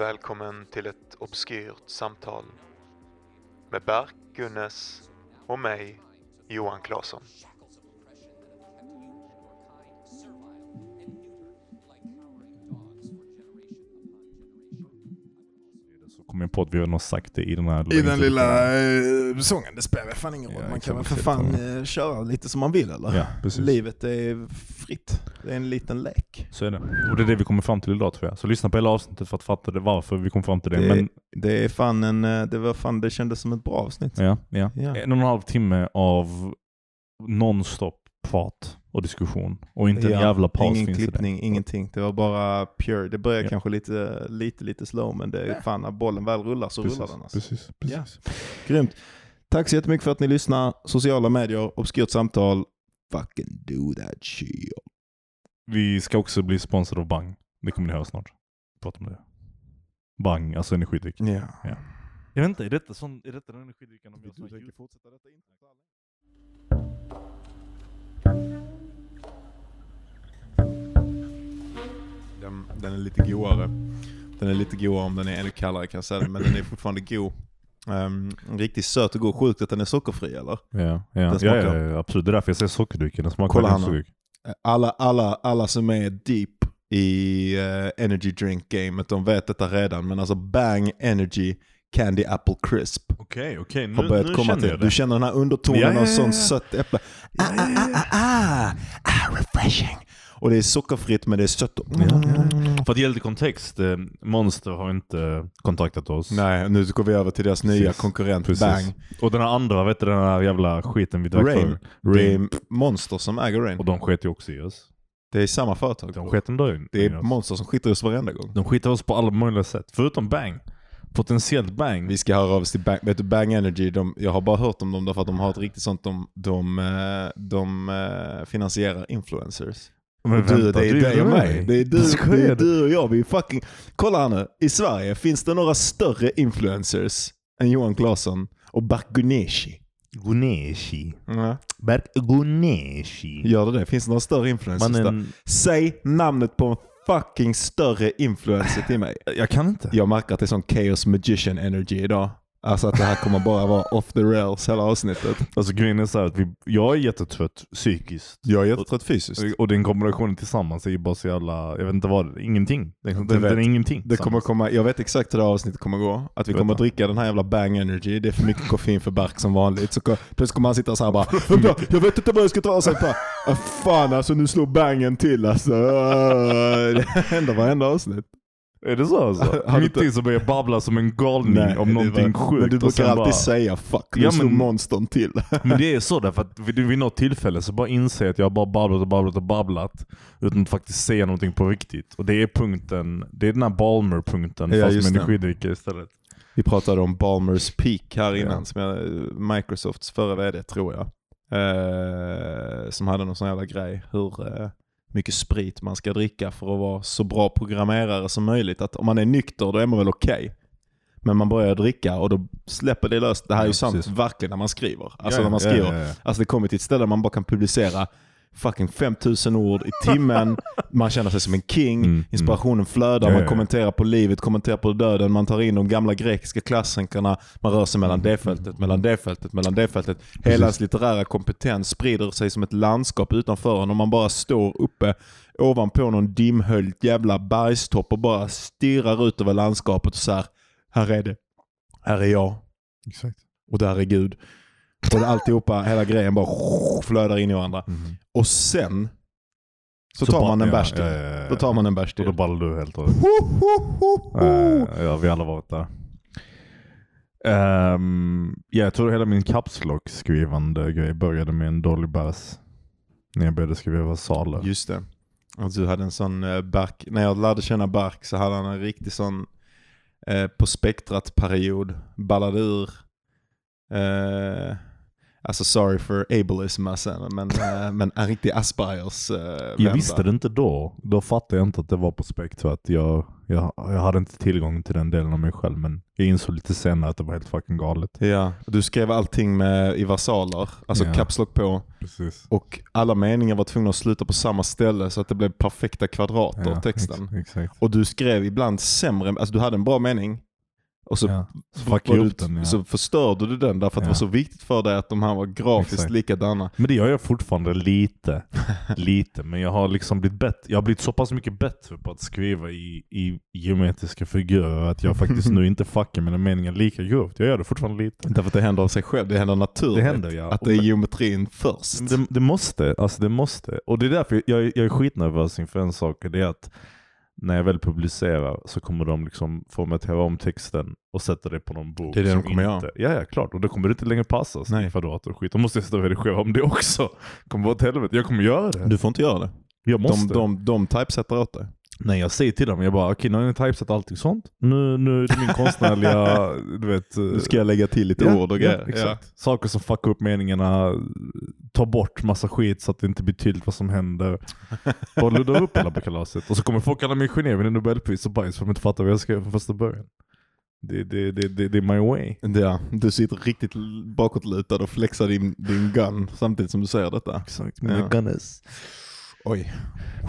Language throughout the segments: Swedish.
Välkommen till ett obskyrt samtal med Berk Gunnes och mig, Johan Claesson. Så kom jag på att vi har nog sagt det i den här I den lilla eh, sången, det spelar fan ingen roll. Ja, man kan väl för fan eh, köra lite som man vill eller? Ja. Livet är fritt. Det är en liten lek. Så är det. Och det är det vi kommer fram till idag tror jag. Så lyssna på hela avsnittet för att fatta det, varför vi kom fram till det. Det- Men Det är fan en, eh, det var fan, det kändes som ett bra avsnitt. ja, ja. Ja. En och en halv timme av nonstop prat och diskussion. Och inte en Ja, jävla paus Ingen finns klippning, det. ingenting. Det var bara pure. Det började Ja. kanske lite, lite, lite slow, men det är Ja. fan när bollen väl rullar så Precis, rullar den alltså. precis, precis. Grymt. Tack så jättemycket för att ni lyssnar. Sociala medier, obskyrt samtal. Fucking do that shit. Vi ska också bli sponsrade av Bang. Det kommer ni höra snart. Prata om det. Bang, alltså energidryck. Ja. Ja. Jag vet inte, är detta, sån, är detta den energidrycken de gör här ljud- fortsätta detta Den, den är lite godare. Den är lite godare om den är ännu kallare kan jag säga, men den är fortfarande god. Um, riktigt söt och god. Sjukt att den är sockerfri eller? Ja, ja. Den ja, ja, ja, absolut. Det är därför jag säger sockerdrycken. Den smakar Kolla sockerdryck. Alla, alla, alla som är deep i eh, energy drink gamet, de vet detta redan. Men alltså Bang Energy Candy Apple Crisp Okej, okej. Nu, har börjat nu komma till. Du känner den här undertonen Ja, ja, ja, av sånt sött äpple. Ah, ah, ah, ah, ah, ah, refreshing. Och det är sockerfritt men det är sött. ja. För att ge lite kontext, eh, Monster har inte kontaktat oss. Nej, nu går vi över till deras nya Precis. konkurrent Precis. Bang. Och den här andra, vet du den här jävla skiten vi drack Rain. för? Det Rain. är Monster som äger Rain. Och de sket ju också i oss. Det är samma företag. De sket ändå i Det är oss. Monster som skiter i oss varenda gång. De skitar oss på alla möjliga sätt. Förutom Bang. Potentiellt Bang. Vi ska höra av oss till Bang, vet du, Bang Energy, de, jag har bara hört om dem därför att de har ett riktigt sånt, de, de, eh, de eh, finansierar influencers. Men du, vänta, det är dig och mig. Det är du, det är du? och jag. Vi är fucking... Kolla här nu. I Sverige, finns det några större influencers än Johan Claesson och Bert Guneshi? Guneshi. Ja. Bert Guneshi. Gör det det? Finns det några större influencers där? Mannen, Säg namnet på en fucking större influencer till mig. jag kan inte. Jag märker att det är sån chaos magician energy idag. Alltså att det här kommer bara vara off the rails hela avsnittet. Alltså grejen är så att vi, jag är jättetrött psykiskt. Jag är jättetrött fysiskt. Och den kombinationen tillsammans är ju bara så jävla, jag vet inte vad, ingenting. Den, den, den är ingenting. Det kommer komma, jag vet exakt hur det här avsnittet kommer gå. Att vi kommer att dricka den här jävla bang energy. Det är för mycket koffein för Berk som vanligt. Så plötsligt kommer han sitta så här bara "Vänta, Jag vet inte vad jag ska ta. Och sen bara "Ah, Fan alltså nu slår bangen till alltså. Det händer varenda avsnitt. Är det så alltså? Mitt i så börjar jag babbla som en galning om det någonting var- sjukt. Men du brukar alltid bara, säga fuck, nu Ja, slog monstern till. Men det är så därför att vid, vid något tillfälle så bara inser jag att jag bara babblat och babblat och babblat utan att faktiskt säga någonting på riktigt. Och det är punkten, det är den här Balmer-punkten Ja, fast med det. energidrycker istället. Vi pratade om Balmers Peak här innan, Ja. som jag, Microsofts förra vd tror jag. Eh, som hade någon sån jävla grej, hur eh, mycket sprit man ska dricka för att vara så bra programmerare som möjligt. Att om man är nykter då är man väl okej. Men man börjar dricka och då släpper det löst. Det här är Ja, ju sant precis. verkligen när man skriver. Alltså Ja, när man skriver. ja. Alltså det kommer till ett ställe där man bara kan publicera fucking 5000 ord i timmen. man känner sig som en king. Mm, Inspirationen flödar, Ja, man kommenterar på livet, kommenterar på döden. Man tar in de gamla grekiska klassikerna. Man rör sig mellan Mm. det fältet, mellan det fältet, mellan det fältet. Hela hans litterära kompetens sprider sig som ett landskap utanför honom. Man bara står uppe ovanpå någon dimhöljd jävla bergstopp och bara stirrar ut över landskapet och så här. Här är det. Här är jag. Exakt. Och där är Gud. Och alltihopa, hela grejen bara flödar in i varandra. Mm. Och sen så, tar bara- man en bärs till. ja, ja, ja. Då tar man en bärs Och till. då ballar du helt och hållet. Eh, Ja, vi har alla varit där. Um, ja, jag tror hela min kapslock-skrivande grej började med en dålig bärs. När jag började skriva versaler. Just det. Och du hade en sån eh, Bark, när jag lärde känna Bark så hade han en riktig sån eh, på spektrat period. Ballade ur. Eh, Alltså sorry for ableism alltså, men, eh, men en riktig Aspergers uh, Jag visste det inte då. Då fattade jag inte att det var på spekt för att jag, jag, jag hade inte tillgång till den delen av mig själv. Men jag insåg lite senare att det var helt fucking galet. Ja, du skrev allting med, i versaler, alltså Ja. caps lock på. Precis. Och alla meningar var tvungna att sluta på samma ställe så att det blev perfekta kvadrater, texten. Ex exakt. Och du skrev ibland sämre, alltså du hade en bra mening. Och så, ja. Så du, den. Ja. så förstörde du den därför att det Ja. var så viktigt för dig att de här var grafiskt Exakt. likadana. Men det gör jag fortfarande lite. lite. Men jag har liksom blivit bättre. Jag har blivit så pass mycket bättre på att skriva i, i geometriska figurer att jag faktiskt nu inte fuckar mina meningar lika grovt. Jag gör det fortfarande lite. Därför att det händer av sig själv, det händer naturligt. Det händer ja. Att det är geometrin först. Det, det måste, alltså det måste. Och det är därför jag, jag är skitnervös inför en sak. Det är att när jag väl publicerar så kommer de liksom formatera om texten och sätta det på någon bok. Det är det de kommer inte, Ja, ja, klart. Och då kommer det inte längre passa Nej. Nej. dator och skit. Då måste jag sitta och redigera om det också. kommer vara åt helvete. Jag kommer göra det. Du får inte göra det. Jag De, måste. de, de typesätter åt dig. Nej, jag säger till dem. Jag bara, okej nu har ni typesatt allting sånt. Nu, nu är det min konstnärliga, du vet. Nu ska jag lägga till lite ja, ord och ja, grejer. exakt. Saker som fuckar upp meningarna, ta bort massa skit så att det inte blir tydligt vad som händer. Bara ludda upp hela på kalaset. Och så kommer folk kalla mig geni, vinner nobelpris och bajs för att de inte fattar vad jag skrev från första början. Det, det, det, det, det är my way. Ja, du sitter riktigt bakåtlutad och flexar din, din gun samtidigt som du säger detta. Exakt, mina Ja. gunners. Oj.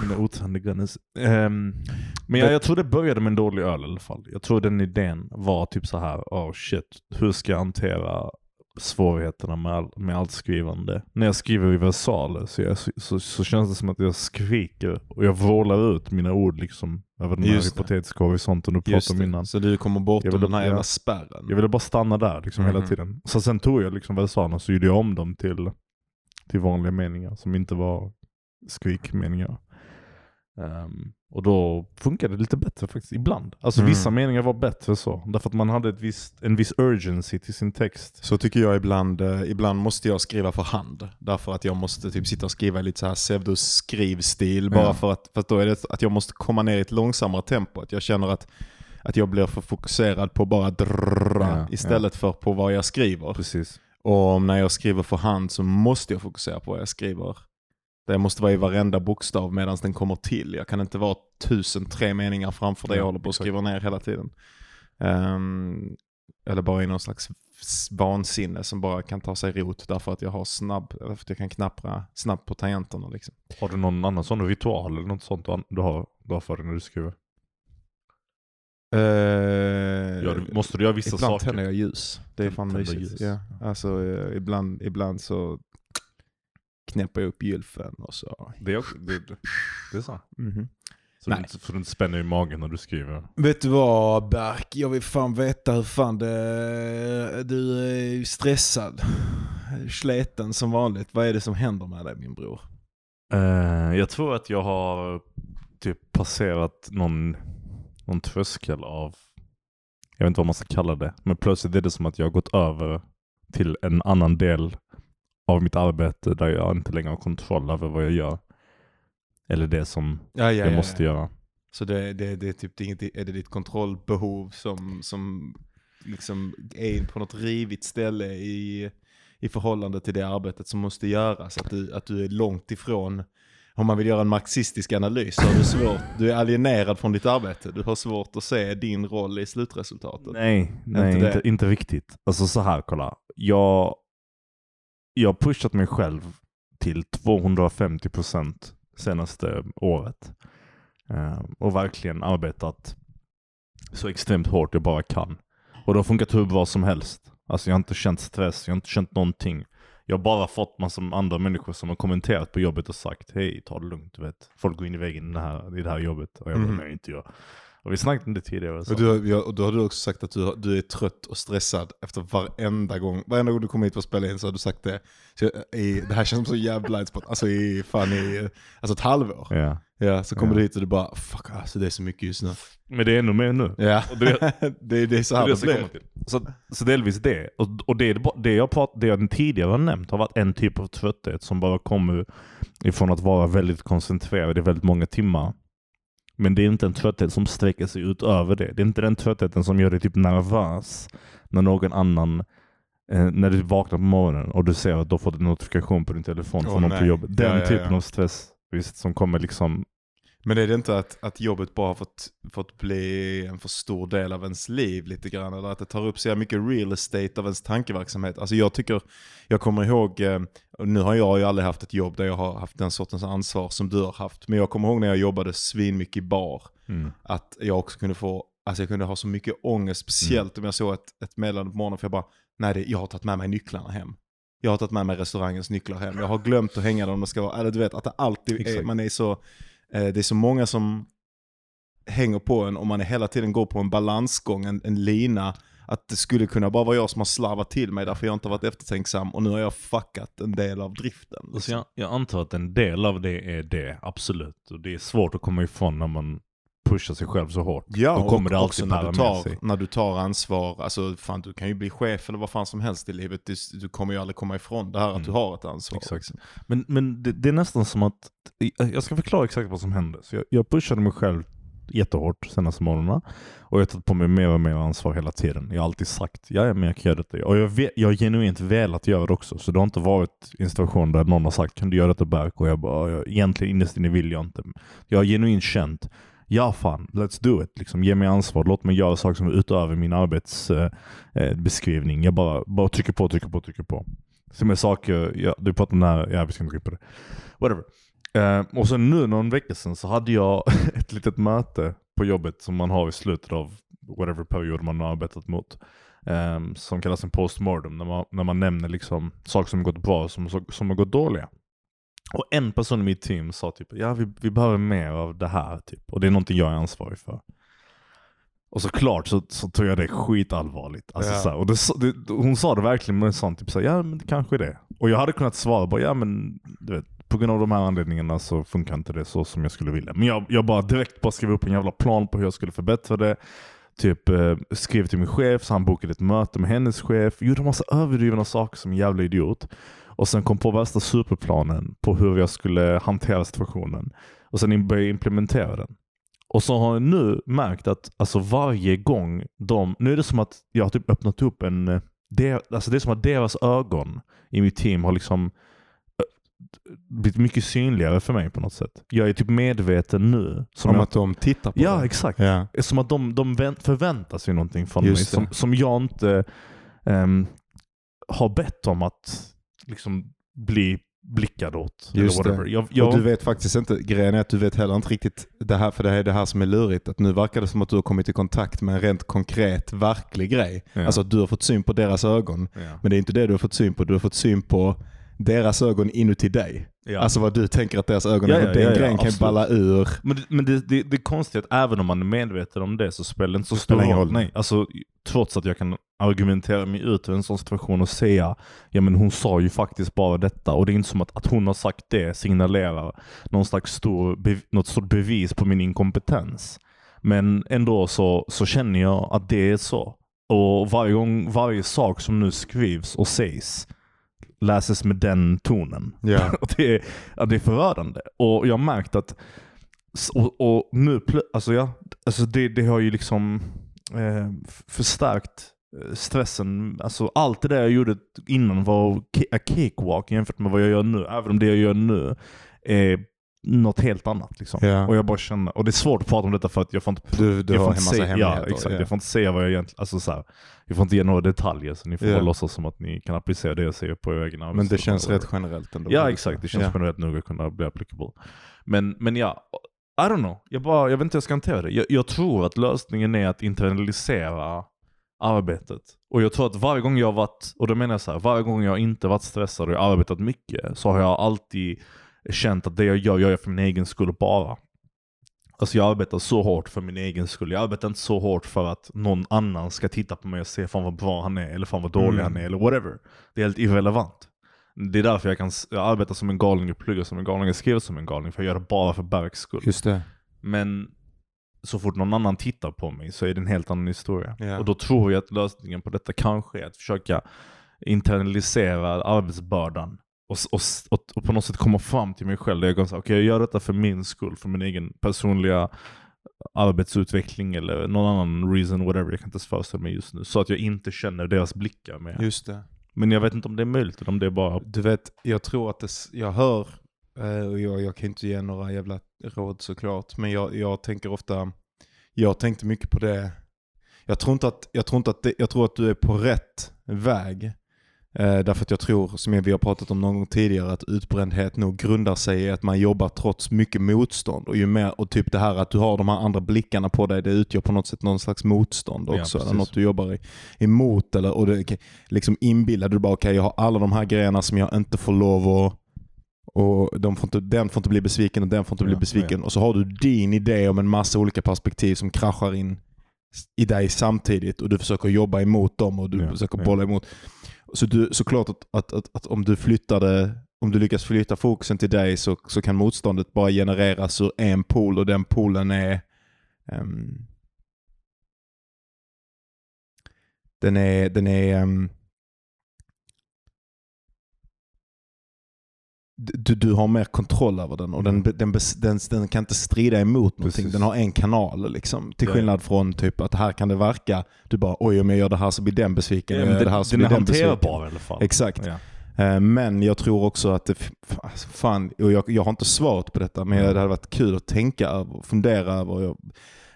Mina otränade gunners. Ehm, men jag, jag tror det började med en dålig öl i alla fall. Jag tror den idén var typ så här, oh shit, hur ska jag hantera svårigheterna med, all, med allt skrivande? När jag skriver i versaler så, jag, så, så känns det som att jag skriker och jag vrålar ut mina ord liksom över den här Just det. hypotetiska horisonten du pratade om innan. Så du kommer bortom Jag vill- den här jävla spärren. Jag ville bara stanna där liksom Mhm. hela tiden. Så sen tog jag liksom versalerna så gjorde jag om dem till, till vanliga meningar som inte var skrikmeningar. Ehm, och då funkade det lite bättre faktiskt, ibland. Alltså Mm. vissa meningar var bättre så. Därför att man hade ett visst, en viss urgency till sin text. Så tycker jag ibland, eh, ibland måste jag skriva för hand. Därför att jag måste typ sitta och skriva i lite så här pseudoskrivstil. Bara Ja. för, att, för att då är det att jag måste komma ner i ett långsammare tempo. Att jag känner att, att jag blir för fokuserad på bara drrrra Ja, istället för på vad jag skriver. Precis. Och när jag skriver för hand så måste jag fokusera på vad jag skriver. Det måste vara i varenda bokstav medan den kommer till. Jag kan inte vara tusen tre meningar framför det Ja, jag håller på att skriva ner hela tiden. Ehm, eller bara i någon slags vansinne som bara kan ta sig rot därför att jag har snabb, eller för att jag kan knappra snabbt på tangenterna liksom. Har du någon annan sån ritual eller något sånt du har, du har för dig när du skriver? Gör du, måste du göra vissa ibland saker? tänder jag ljus. Det är fan mysigt. ljus. Ja. Alltså, eh, ibland, ibland så knäpper jag upp gylfen och så. Det är, också, det, det är så. Mhm. Så Nej. du, inte, så du inte spänner i magen när du skriver? Vet du vad Berk, jag vill fan veta hur fan det... Du är ju stressad. Sleten som vanligt. Vad är det som händer med dig min bror? Eh, jag tror att jag har typ passerat någon, någon tröskel av, jag vet inte vad man ska kalla det, men plötsligt är det som att jag har gått över till en annan del av mitt arbete där jag inte längre har kontroll över vad jag gör. Eller det som Ja, jag måste göra. Så det, det, det är typ det är inget, är det ditt kontrollbehov som, som liksom är på något rivigt ställe i, i förhållande till det arbetet som måste göras? Att du, att du är långt ifrån, om man vill göra en marxistisk analys, så har du svårt, du är alienerad från ditt arbete. Du har svårt att se din roll i slutresultatet. Nej, nej Inte inte, inte, riktigt. Alltså så här, kolla. Jag, jag har pushat mig själv till 250% senaste året. Eh, och verkligen arbetat så extremt hårt jag bara kan. Och det har funkat hur bra som helst. Alltså jag har inte känt stress, jag har inte känt någonting. Jag har bara fått med andra människor som har kommenterat på jobbet och sagt hej, ta det lugnt, du vet. Folk går in i väggen i det här, i det här jobbet. Och jag bara, Mhm. nej inte jag. Och vi snackade om det tidigare. Så. Och, du, ja, och då har du också sagt att du, du är trött och stressad efter varenda gång. Varenda gång du kommer hit för att spela in så har du sagt det. Så, i, det här känns som så jävla spot. Alltså i, fan i, alltså ett halvår. Ja. Ja, så kommer Ja. du hit och du bara, fuck alltså det är så mycket just nu. Men det är ännu mer nu. Ja, Och det- det, det är så här det det blir. Så, så delvis det. Och, och det, det, jag prat, det jag tidigare har nämnt har varit en typ av trötthet som bara kommer ifrån att vara väldigt koncentrerad i väldigt många timmar. Men det är inte en trötthet som sträcker sig utöver det. Det är inte den tröttheten som gör dig typ nervös när någon annan eh, när du vaknar på morgonen och du ser att du har fått en notifikation på din telefon Åh, från någon på jobbet. Den Ja, ja, typen ja. av stress visst, som kommer liksom Men är det inte att, att jobbet bara har fått, fått bli en för stor del av ens liv lite grann? Eller att det tar upp så mycket real estate av ens tankeverksamhet? Alltså jag tycker, jag kommer ihåg, eh, nu har jag ju aldrig haft ett jobb där jag har haft den sortens ansvar som du har haft. Men jag kommer ihåg när jag jobbade svinmycket i bar. mm. Att jag också kunde få, alltså jag kunde ha så mycket ångest, speciellt om jag såg ett, ett meddelande på morgonen för jag bara, nej det, jag har tagit med mig nycklarna hem. Jag har tagit med mig restaurangens nycklar hem. Jag har glömt att hänga dem de ska vara. Eller du vet, att det alltid är, man är så, det är så många som hänger på en och man hela tiden går på en balansgång, en, en lina. Att det skulle kunna bara vara jag som har slarvat till mig därför jag inte har varit eftertänksam och nu har jag fuckat en del av driften. liksom. Alltså jag, jag antar att en del av det är det, absolut. Och det är svårt att komma ifrån när man pushar sig själv så hårt. Ja, Då kommer och det alltid när du, med tar, sig. när du tar ansvar, alltså fan du kan ju bli chef eller vad fan som helst i livet, du, du kommer ju aldrig komma ifrån det här att Mm. du har ett ansvar. Exakt. Men, men det, det är nästan som att, jag ska förklara exakt vad som hände. Så jag, jag pushade mig själv jättehårt senaste månaderna. Och jag har tagit på mig mer och mer ansvar hela tiden. Jag har alltid sagt, ja men jag kan göra detta. Och jag, ve- jag har genuint velat göra det också. Så det har inte varit en situation där någon har sagt, kan du göra detta Berk? Och jag bara, jag, egentligen innerst inne vill jag inte. Jag har genuint känt, ja fan, let's do it. Liksom, ge mig ansvar, låt mig göra saker som är utöver min arbetsbeskrivning. Eh, eh jag bara, bara trycker på, trycker på, trycker på. Som är saker, ja, du pratade om det här, ja vi ska inte gå in på det. Whatever. Eh, och sen nu någon vecka sedan så hade jag ett litet möte på jobbet som man har i slutet av whatever period man har arbetat mot. eh, som kallas en postmortem, när man, när man nämner liksom saker som har gått bra och som, som har gått dåliga. Och en person i mitt team sa typ, ja vi, vi behöver mer av det här typ. Och det är någonting jag är ansvarig för. Och såklart så, så tog jag det skitallvarligt. Alltså, Ja. så här, och det, det, hon sa det verkligen med en sån typ så här, ja men det kanske är det. Och jag hade kunnat svara bara, ja men du vet, på grund av de här anledningarna så funkar inte det så som jag skulle vilja. Men jag, jag bara direkt bara skrev upp en jävla plan på hur jag skulle förbättra det. Typ eh, skrev till min chef, så han bokade ett möte med hennes chef. Gjorde en massa överdrivna saker som en jävla idiot. Och sen kom på värsta superplanen på hur jag skulle hantera situationen. Och sen började jag implementera den. Och så har jag nu märkt att alltså varje gång de, nu är det som att jag har typ öppnat upp en, eh, det, alltså det är som att deras ögon i mitt team har liksom blivit mycket synligare för mig på något sätt. Jag är typ medveten nu. Som Om jag, att de tittar på ja, det. exakt. Ja. Som att de, de vänt- förväntar sig någonting från Just mig som, som jag inte ehm, har bett om att liksom bli blickad åt. Just det. Jag, jag, Och du vet faktiskt inte, grejen är att du vet heller inte riktigt det här, för det här är det här som är lurigt. Att nu verkar det som att du har kommit i kontakt med en rent konkret, verklig grej. Ja. Alltså att du har fått syn på deras ögon. ja. Men det är inte det du har fått syn på, du har fått syn på deras ögon inuti dig. Ja. Alltså vad du tänker att deras ögon Ja, är. ja, och den ja, ja, grejen kan absolut. balla ur. Men, det, men det, det, det är konstigt att även om man är medveten om det så spelar det inte så stor roll. roll. Nej, alltså, trots att jag kan argumentera mig ut ur en sån situation och säga ja men hon sa ju faktiskt bara detta och det är inte som att, att hon har sagt det signalerar någon slags stor, något stort bevis på min inkompetens. Men ändå så, så känner jag att det är så. Och varje gång, varje sak som nu skrivs och sägs läses med den tonen. Och det, är, ja, det är förödande. Och jag har märkt att och, och nu, alltså ja, alltså det, det har ju liksom eh, förstärkt eh, stressen. Alltså allt det där jag gjorde innan var a cakewalk jämfört med vad jag gör nu. Även om det jag gör nu är något helt annat. Liksom. Ja. Och jag bara känner, och det är svårt att prata om detta för att jag får inte Du, du jag får inte säga. Ja, exakt. ja. Jag får inte säga vad jag egentligen... Alltså så här, jag får inte ge några detaljer så ni får bara låtsas som att ni kan applicera det jag säger på er egna Men det känns rätt generellt ändå. Ja exakt, det känns ja. generellt nog att kunna bli applicable. Men, men ja, I don't know. Jag, bara, jag vet inte hur jag ska hantera det. Jag, jag tror att lösningen är att internalisera arbetet. Och jag tror att varje gång jag har varit, och då menar jag så här, varje gång jag inte varit stressad och jag arbetat mycket så har jag alltid känt att det jag gör, gör jag för min egen skull bara. Alltså jag arbetar så hårt för min egen skull. Jag arbetar inte så hårt för att någon annan ska titta på mig och se fan vad bra han är, eller fan vad dålig Mm. han är, eller whatever. Det är helt irrelevant. Det är därför jag kan jag arbetar som en galning, jag pluggar som en galning, jag skriver som en galning. För jag gör det bara för Bergs skull. Just det. Men så fort någon annan tittar på mig så är det en helt annan historia. Ja. Och då tror jag att lösningen på detta kanske är att försöka internalisera arbetsbördan. Och, och, och, på något sätt komma fram till mig själv. Där jag kan säga, okej jag gör detta för min skull, för min egen personliga arbetsutveckling eller någon annan reason, whatever. Jag kan inte föreställa mig just nu. Så att jag inte känner deras blickar mer. Just det. Men jag vet inte om det är möjligt eller om det är bara... Du vet, jag tror att det, jag hör, eh, och jag, jag kan inte ge några jävla råd såklart, men jag, jag tänker ofta, jag tänkte mycket på det. Jag tror inte att, jag tror inte att, det, jag tror att du är på rätt väg. Eh, därför att jag tror, som vi har pratat om någon gång tidigare, att utbrändhet nog grundar sig i att man jobbar trots mycket motstånd. Och ju mer, och typ det här att du har de här andra blickarna på dig, det utgör på något sätt någon slags motstånd Ja, också. eller precis. något du jobbar i, emot. Eller, och det, liksom inbillar du bara, okej jag har alla de här grejerna som jag inte får lov att och de får inte, den får inte bli besviken och den får inte bli Ja, besviken. Och så har du din idé om en massa olika perspektiv som kraschar in i dig samtidigt och du försöker jobba emot dem och du Ja, försöker ja. bolla emot. Så du, såklart att, att, att, att om du flyttade om du lyckas flytta fokusen till dig så, så kan motståndet bara genereras ur en pool och den poolen är um, den är, den är um, du, du har mer kontroll över den och den, den, bes- den, den kan inte strida emot någonting. Precis. Den har en kanal liksom. Till Ja. skillnad från typ att här kan det verka, du bara oj om jag gör det här så blir den besviken. Ja, men den, det här så den är den hanterbar i alla fall. Exakt. Ja. Eh, Men jag tror också att det, alltså, fan, och jag, jag har inte svaret på detta, men Mm. det hade varit kul att tänka över och fundera över. Jag,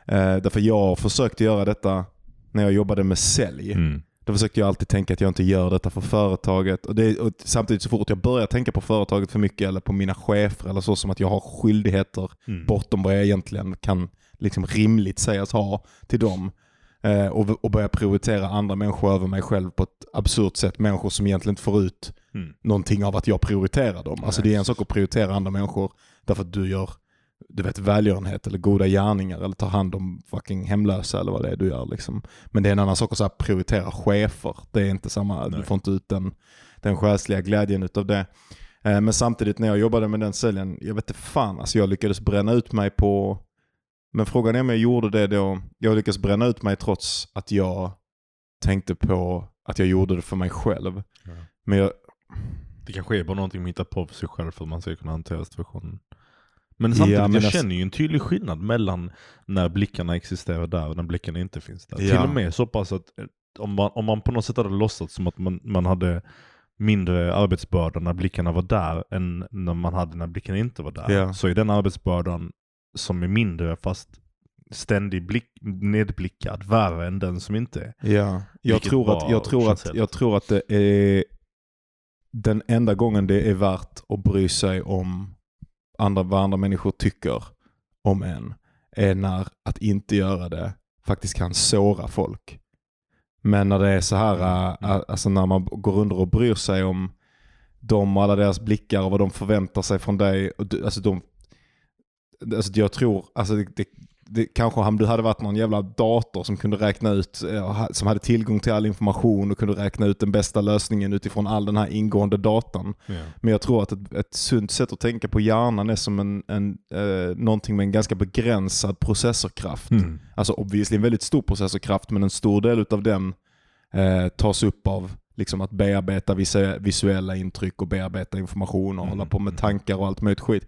eh, därför jag försökte göra detta när jag jobbade med sälj. Mm. Då försökte jag alltid tänka att jag inte gör detta för företaget. Och, det, och samtidigt så fort jag börjar tänka på företaget för mycket eller på mina chefer eller så som att jag har skyldigheter Mm. bortom vad jag egentligen kan liksom rimligt sägas ha till dem. Eh, och, och börja prioritera andra människor över mig själv på ett absurt sätt. Människor som egentligen inte får ut Mm. någonting av att jag prioriterar dem. Alltså Nej, det är en sak att prioritera andra människor därför att du gör du vet, välgörenhet eller goda gärningar eller tar hand om fucking hemlösa eller vad det är du gör. Liksom. Men det är en annan sak att så prioritera chefer. Det är inte samma, du Nej. får inte ut den, den själsliga glädjen utav det. Eh, Men samtidigt när jag jobbade med den säljen, jag vet inte fan, alltså jag lyckades bränna ut mig på men frågan är om jag gjorde det då. Jag lyckades bränna ut mig trots att jag tänkte på att jag gjorde det för mig själv. Ja. Men jag, Det kanske är bara någonting man hittar på för sig själv för att man ska kunna hantera situationen. Men samtidigt, men jag alltså- känner ju en tydlig skillnad mellan när blickarna existerar där och när blickarna inte finns där. Ja. Till och med så pass att eh, om man, om man på något sätt hade låtsats som att man, man hade mindre arbetsbörda när blickarna var där än när man hade när blickarna inte var där. Ja. Så är den arbetsbördan som är mindre fast ständig blick, nedblickad värre än den som inte är. ja, jag, Vilket tror att, jag, tror att, helt- jag tror att det är den enda gången det är värt att bry sig om andra, vad andra människor tycker om en är när att inte göra det faktiskt kan såra folk. Men när det är så här, Mm. äh, alltså när man går under och bryr sig om dem och alla deras blickar och vad de förväntar sig från dig. Alltså de, alltså jag tror, alltså det, det, det, kanske du hade varit någon jävla dator som kunde räkna ut, eh, som hade tillgång till all information och kunde räkna ut den bästa lösningen utifrån all den här ingående datan. Men jag tror att ett, ett sunt sätt att tänka på hjärnan är som en, en, eh, någonting med en ganska begränsad processorkraft. Mm. Alltså obviously en väldigt stor processorkraft men en stor del av den eh, tas upp av liksom att bearbeta visu- visuella intryck och bearbeta information och Mm, hålla på med mm. tankar och allt möjligt skit.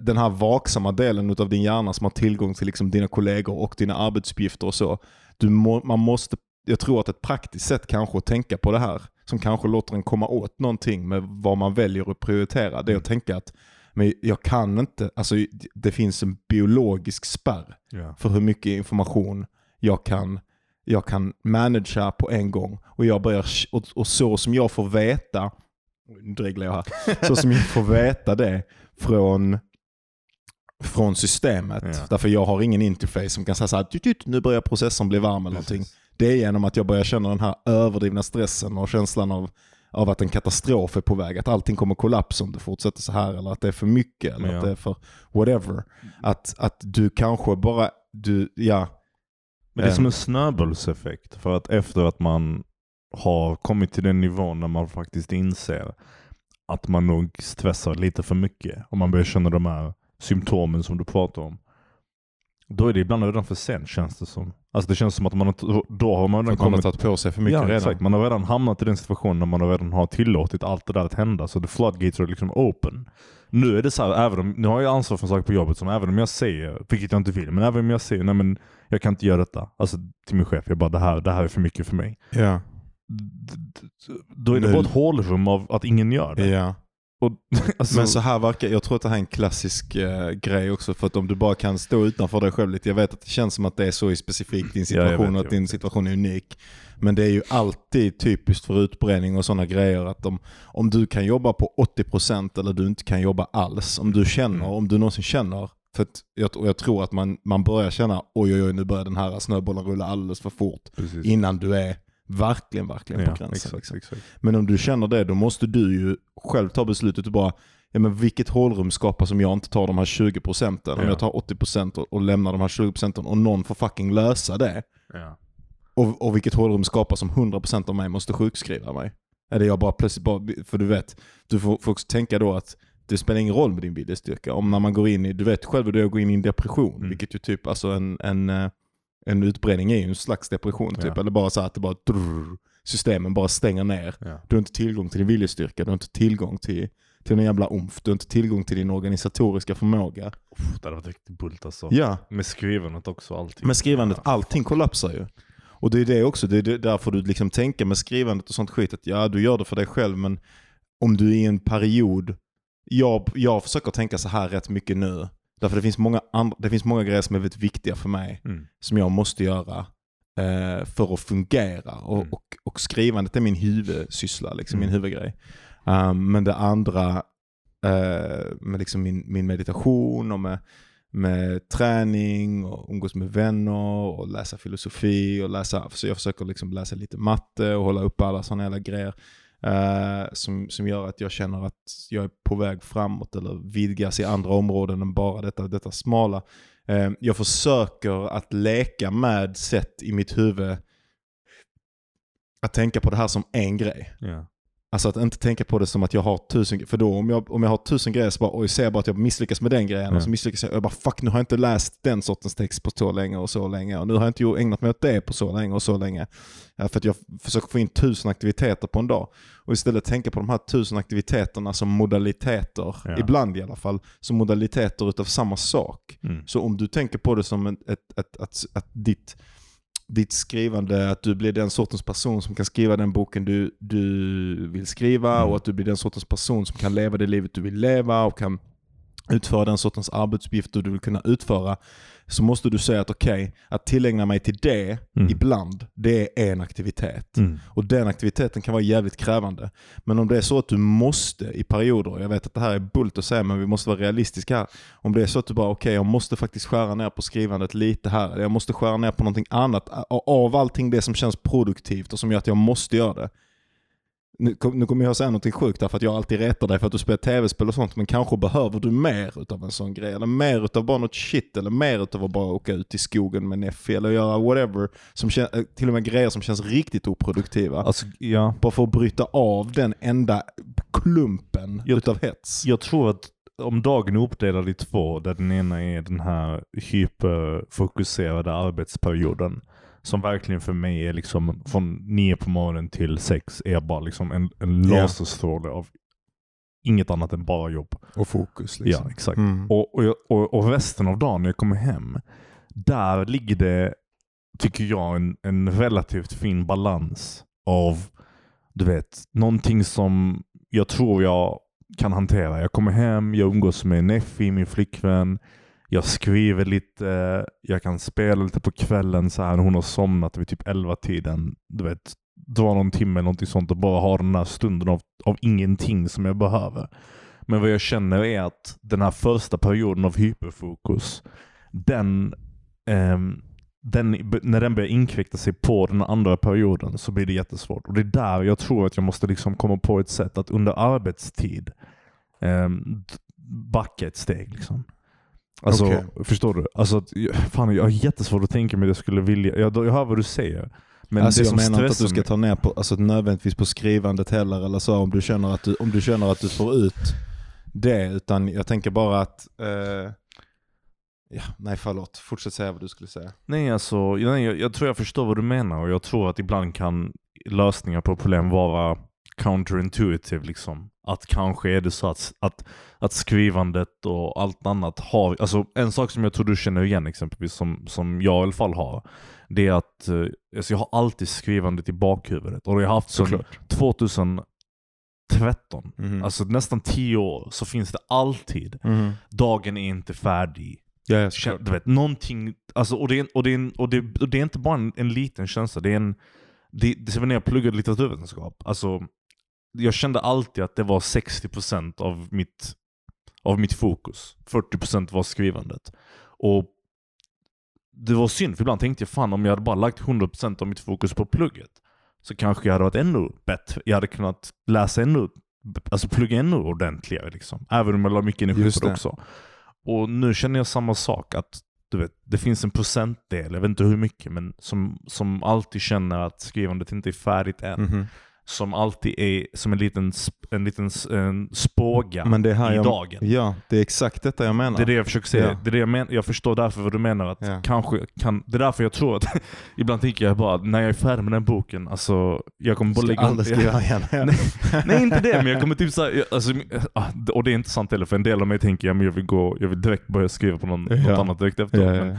Den här vaksamma delen av din hjärna som har tillgång till liksom dina kollegor och dina arbetsuppgifter och så. Du må, man måste, jag tror att ett praktiskt sätt kanske att tänka på det här som kanske låter en komma åt någonting med vad man väljer att prioritera. Det är att tänka att men jag kan inte, alltså det finns en biologisk spärr Ja. för hur mycket information jag kan, jag kan managera på en gång. Och, jag börjar, och, och så som jag får veta, nu dreglar jag här, så som jag får veta det från, från systemet. Ja. Därför jag har ingen interface som kan säga så här, "Tut, tut, nu börjar processorn bli varm eller någonting. Det är genom att jag börjar känna den här överdrivna stressen och känslan av, av att en katastrof är på väg. Att allting kommer kollapsa om det fortsätter så här. Eller att det är för mycket. Eller Ja. att det är för whatever. Att, att du kanske bara, du, ja. Men det är Eh. som en snöbollseffekt. För att efter att man har kommit till den nivån när man faktiskt inser att man nog stressar lite för mycket och man börjar känna de här symptomen som du pratar om. Då är det ibland redan för sent känns det som. Alltså det känns som att man då har man redan kommit... tagit på sig för mycket ja, redan. exakt. Man har redan hamnat i den situationen när man har redan har tillåtit allt det där att hända. Så the floodgates are liksom open. Nu är det så här, även om, nu har jag ansvar för saker på jobbet som även om jag säger, vilket jag inte vill, men även om jag säger nej men jag kan inte göra detta. Alltså till min chef, jag bara det här, det här är för mycket för mig. Ja. då är det Nu- bara ett hålrum av att ingen gör det. Ja. Och, alltså, Men så här verkar, jag tror att det här är en klassisk eh, grej också. För att om du bara kan stå utanför dig själv lite. Jag vet att det känns som att det är så i specifikt din Ja, situation vet, och att din vet. situation är unik. Men det är ju alltid typiskt för utbränning och sådana grejer att om, om du kan jobba på 80% eller du inte kan jobba alls. Om du känner, Mm. om du någonsin känner. För jag, och jag tror att man, man börjar känna oj oj oj nu börjar den här snöbollen rulla alldeles för fort. precis. Innan du är verkligen, verkligen på ja, gränsen. exakt, liksom. exakt. Men om du känner det, då måste du ju själv ta beslutet och bara, ja men vilket hålrum skapas om jag inte tar de här 20 procenten? Om Ja. jag tar 80 procent och, och lämnar de här 20 procenten och någon får fucking lösa det. Ja. Och, och vilket hålrum skapas om 100 procent av mig måste sjukskriva mig? Eller jag bara plötsligt bara, för du vet, du får, får också tänka då att det spelar ingen roll med din viljestyrka. Om när man går in i, du vet själv hur det är att gå in i en depression, Mm. vilket ju typ, alltså en, en, eh, en utbränning är ju en slags depression typ. Ja. Eller bara så att det bara, drrr, systemen bara stänger ner. Ja. Du har inte tillgång till din viljestyrka, du har inte tillgång till, till en jävla omf, du har inte tillgång till din organisatoriska förmåga. Uff, det hade varit riktigt bult alltså. Ja, Med skrivandet också, allting. med skrivandet, allting kollapsar ju. Och det är det också, det är därför du liksom tänker med skrivandet och sånt skit, att ja du gör det för dig själv men om du är i en period, jag, jag försöker tänka så här rätt mycket nu. Därför det finns många, andra, det finns många grejer som är väldigt viktiga för mig Mm. som jag måste göra eh, för att fungera. Och, Mm. och, och skrivandet är min huvudsyssla, liksom, min Mm. huvudgrej. Um, men det andra, eh, med liksom min, min meditation och med, med träning och umgås med vänner och läsa filosofi och läsa, så jag försöker liksom läsa lite matte och hålla upp alla sådana jävla grejer. Eh, som, som gör att jag känner att jag är på väg framåt eller vidgas i andra områden än bara detta, detta smala. Eh, jag försöker att leka med sätt i mitt huvud att tänka på det här som en grej. Yeah. Alltså att inte tänka på det som att jag har tusen För då om jag, om jag har tusen grejer så bara, oj, ser jag bara att jag misslyckas med den grejen. Ja. Och så misslyckas jag. Och jag bara, fuck nu har jag inte läst den sortens text på så länge och så länge. Och nu har jag inte ägnat mig åt det på så länge och så länge. Ja, för att jag försöker få in tusen aktiviteter på en dag. Och istället tänka på de här tusen aktiviteterna som modaliteter, Ja. ibland i alla fall, som modaliteter utav samma sak. Mm. Så om du tänker på det som ett, ett, ett, att, att ditt, ditt skrivande, att du blir den sortens person som kan skriva den boken du, du vill skriva Mm. och att du blir den sortens person som kan leva det livet du vill leva och kan utföra den sortens arbetsuppgifter du vill kunna utföra. Så måste du säga att okej, att tillägna mig till det Mm. ibland, det är en aktivitet. Mm. Och den aktiviteten kan vara jävligt krävande. Men om det är så att du måste i perioder, jag vet att det här är bult att säga men vi måste vara realistiska här. Om det är så att du bara, okej jag måste faktiskt skära ner på skrivandet lite här, jag måste skära ner på någonting annat. Av allting det som känns produktivt och som gör att jag måste göra det. Nu, nu kommer jag säga någonting sjukt där för att jag alltid retar dig för att du spelar tv-spel och sånt men kanske behöver du mer utav en sån grej. Eller mer utav bara något shit eller mer utav att bara åka ut i skogen med Neffi eller göra whatever. Som eh, till och med grejer som känns riktigt oproduktiva. Alltså, ja. Bara för att bryta av den enda klumpen Jag- utav hets. Jag tror att om dagen är uppdelad i två, där den ena är den här hyperfokuserade arbetsperioden, som verkligen för mig är liksom från nio på morgonen till sex, är bara liksom en, en laserstråle av inget annat än bara jobb. Och fokus Ja, exakt. Mm. Och, och, och, och resten av dagen när jag kommer hem, där ligger det, tycker jag, en, en relativt fin balans av, du vet, någonting som jag tror jag kan hantera. Jag kommer hem, jag umgås med Neffi, min flickvän, jag skriver lite, jag kan spela lite på kvällen så här när hon har somnat vid typ 11-tiden. Du vet, dra någon timme eller någonting sånt och bara ha den här stunden av, av ingenting som jag behöver. Men vad jag känner är att den här första perioden av hyperfokus, den, eh, den, när den börjar inkräkta sig på den andra perioden så blir det jättesvårt. Och det är där jag tror att jag måste liksom komma på ett sätt att under arbetstid eh, backa ett steg. Liksom. Alltså, Okej. Förstår du? Alltså, fan, jag har jättesvårt att tänka mig att jag skulle vilja, jag, jag hör vad du säger. Men alltså det jag menar inte att du ska ta ner på, alltså nödvändigtvis på skrivandet heller eller så om du känner att du, om du, känner att du får ut det. Utan jag tänker bara att, eh, ja, nej förlåt, fortsätt säga vad du skulle säga. Nej, alltså, nej, jag, jag tror jag förstår vad du menar och jag tror att ibland kan lösningar på problem vara counterintuitive. Liksom. Att kanske är det så att, att, att skrivandet och allt annat har, alltså en sak som jag tror du känner igen exempelvis, som, som jag i alla fall har, det är att eh, alltså jag har alltid skrivandet i bakhuvudet. Och jag har haft sedan Såklart. 2013, Mhm. alltså nästan 10 år, så finns det alltid, Mhm. dagen är inte färdig. Ja, ja, Kän- såklart. Du vet, någonting, alltså, och, det är, och, det är, en- och, det, och det är inte bara en, en liten känsla, det är en, det, det som när jag pluggade litteraturvetenskap. Alltså, jag kände alltid att det var 60% av mitt, av mitt fokus. 40% var skrivandet. Och det var synd, för ibland tänkte jag fan om jag hade bara lagt 100% av mitt fokus på plugget så kanske jag hade varit ännu bättre. Jag hade kunnat läsa ännu, alltså plugga ännu ordentligare liksom. Även om jag la mycket energi Just på det också. Och nu känner jag samma sak, att du vet, det finns en procentdel, jag vet inte hur mycket, men som, som alltid känner att skrivandet inte är färdigt än. Mhm. Som alltid är som en liten, en liten en spåga Men det är här i jag, dagen. Ja, det är exakt detta jag menar. Det är det jag försöker säga. Ja. Det är det jag, men, jag förstår därför vad du menar. Att Ja. kanske kan, det är därför jag tror att ibland tänker jag bara när jag är färdig med den boken, alltså jag kommer bara lägga aldrig skriva igen. Nej, Nej inte det, men jag kommer typ såhär, alltså, ah, och det är inte sant heller för en del av mig tänker jag, men jag vill gå, jag vill direkt börja skriva på någon, Ja. något annat direkt ja, Men.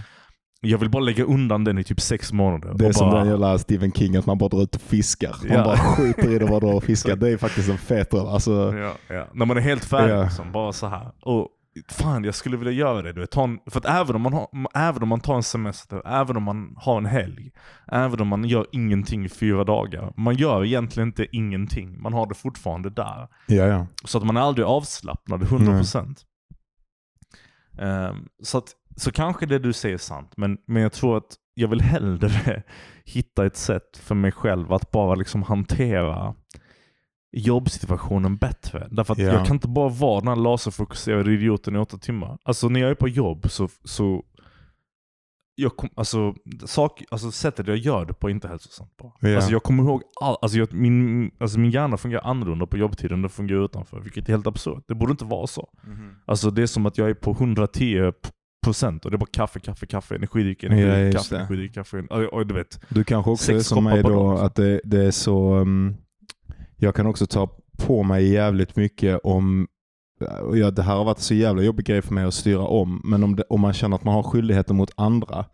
Jag vill bara lägga undan den i typ sex månader. Det är som bara, den jävla Stephen King, att man bara drar ut och fiskar. Man Ja. bara skiter i det och bara drar och fiskar. Det är faktiskt en fet dröm. Alltså, Ja, ja. När man är helt färdig Ja. liksom, bara så här. Och fan, jag skulle vilja göra det. Du vet, en, för att även om, man har, även om man tar en semester, även om man har en helg, även om man gör ingenting i fyra dagar, man gör egentligen inte ingenting. Man har det fortfarande där. ja, ja. Så att man är aldrig avslappnad 100%. Ehm, så, att, så kanske det du säger är sant, men, men jag tror att jag vill hellre hitta ett sätt för mig själv att bara liksom hantera jobbsituationen bättre. Därför att Ja. jag kan inte bara vara den här laserfokuserade idioten i åtta timmar. Alltså när jag är på jobb så, så jag kom, alltså, sak, alltså sättet jag gör det på är inte hälsosamt bara. Ja. Alltså jag kommer ihåg all, alltså, jag, min, alltså min hjärna fungerar annorlunda på jobbtiden än den fungerar utanför, vilket är helt absurt. Det borde inte vara så. Alltså det är som att jag är på 110 p- procent och det är bara kaffe, kaffe, kaffe, energidryck, Ja, energidryck, just kaffe, energidryck, kaffe. Och, och du vet. Du kanske också Sex är som mig då, att det, det är så... um, jag kan också ta på mig jävligt mycket om... Ja, det här har varit så jävla jobbig grej för mig att styra om. Men om, det, om man känner att man har skyldigheter mot andra.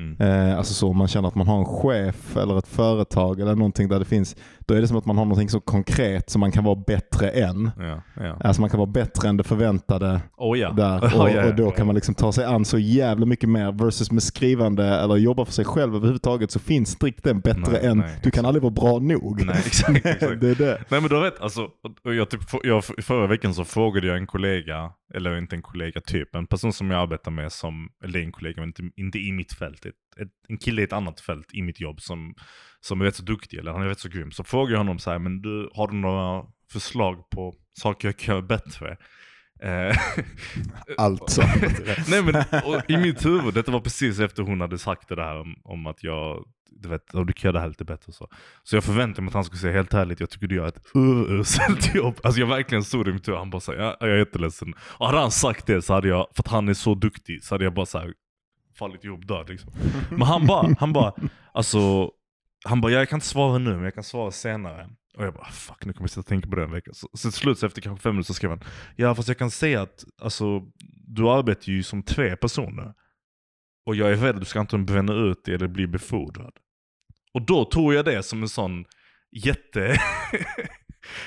Mm. Eh, alltså så om man känner att man har en chef eller ett företag eller någonting där det finns. Då är det som att man har någonting så konkret som man kan vara bättre än. Ja, ja. Alltså man kan vara bättre än det förväntade. Oh, ja. där. Och, ja, ja. och då kan man liksom ta sig an så jävla mycket mer. Versus med skrivande eller jobba för sig själv överhuvudtaget så finns strikt den bättre Nej, än. nej, du kan aldrig vara bra nog. Nej, exakt, exakt. det är det. Nej men du vet, alltså, och jag typ, jag, förra veckan så frågade jag en kollega, eller inte en kollega, typ en person som jag arbetar med som, eller en kollega men inte, inte i mitt fält, ett, ett, en kille i ett annat fält i mitt jobb som, som är rätt så duktig, eller han är rätt så grym. Så frågade jag honom så här, men du, har du några förslag på saker jag kan göra bättre? Eh, Allt. Nej men och i mitt huvud, detta var precis efter hon hade sagt det där om, om att jag, du vet, "Ja, du kan göra det här lite bättre och så. Så jag förväntade mig att han skulle säga helt ärligt, jag tycker du gör ett uruselt jobb. Alltså jag verkligen stod i mitt huvud, han bara såhär, ja, jag är jätteledsen. Och hade han sagt det så hade jag, för att han är så duktig, så hade jag bara såhär fallit ihop död liksom. Men han bara, han bara, alltså, han bara, jag kan inte svara nu men jag kan svara senare. Och jag bara, fuck nu kommer jag sitta och tänka på det en vecka. Så, så till slut, så efter kanske fem minuter, så skrev han, ja fast jag kan säga att, alltså, du arbetar ju som tre personer. Och jag är rädd att du ska antingen bränna ut dig eller bli befordrad. Och då tog jag det som en sån jätte,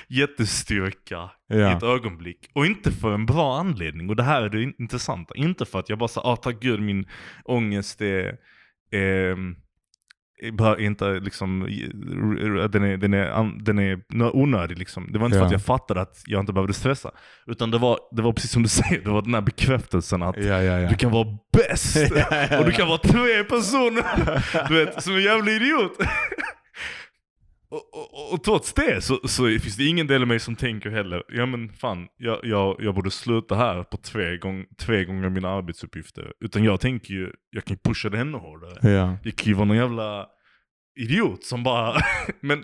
jättestyrka i Ja. ett ögonblick. Och inte för en bra anledning. Och det här är det in- intressanta. Inte för att jag bara sa, ah tack gud min ångest är, är, är inte liksom, den är, den är, den är onödig liksom. Det var inte för Ja. att jag fattade att jag inte behövde stressa. Utan det var, det var precis som du säger, det var den här bekräftelsen att ja. du kan vara bäst och du kan vara tre personer du vet, som en jävla idiot. Och, och, och trots det så, så finns det ingen del av mig som tänker heller, ja men fan, jag, jag, jag borde sluta här på tre, gång, tre gånger mina arbetsuppgifter. Utan jag tänker ju, jag kan ju pusha det ännu hårdare. Ja. Jag kan ju vara någon jävla idiot som bara, men,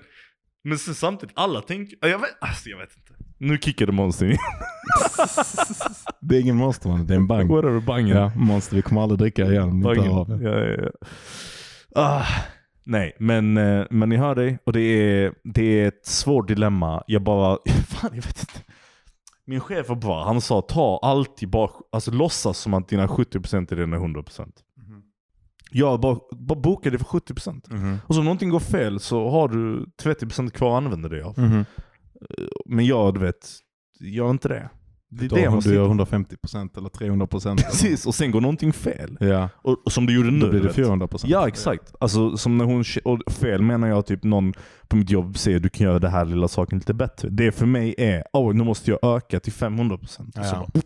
men sen samtidigt, alla tänker, ja, jag vet, alltså jag vet inte. Nu kickade monster in. Det är ingen monster man, det är en bang. Whatever, bangen. Ja, monster, vi kommer aldrig dricka igen. Bangen. Ja, ja, ja. Ah, nej, men, eh, men ni hör dig och det är, det är ett svårt dilemma. Jag bara, fan jag vet inte. Min chef var bra, han sa ta alltid bara, alltså låtsas som att dina 70% är dina 100%. Jag bara, bara boka det för 70%. Mhm. Och så om någonting går fel så har du 30% kvar att använda dig av. Mhm. Men jag, du vet, gör inte det. Det är det om du gör slipper. 150% eller 300%. Precis, och sen går någonting fel. Ja, Och, och som du gjorde nu. då blir det vet. 400%. Ja exakt. Alltså som när hon, och fel menar jag typ någon på mitt jobb säger du kan göra det här lilla saken lite bättre. Det för mig är, oh, nu måste jag öka till 500%. Och så Ja. bara, oh,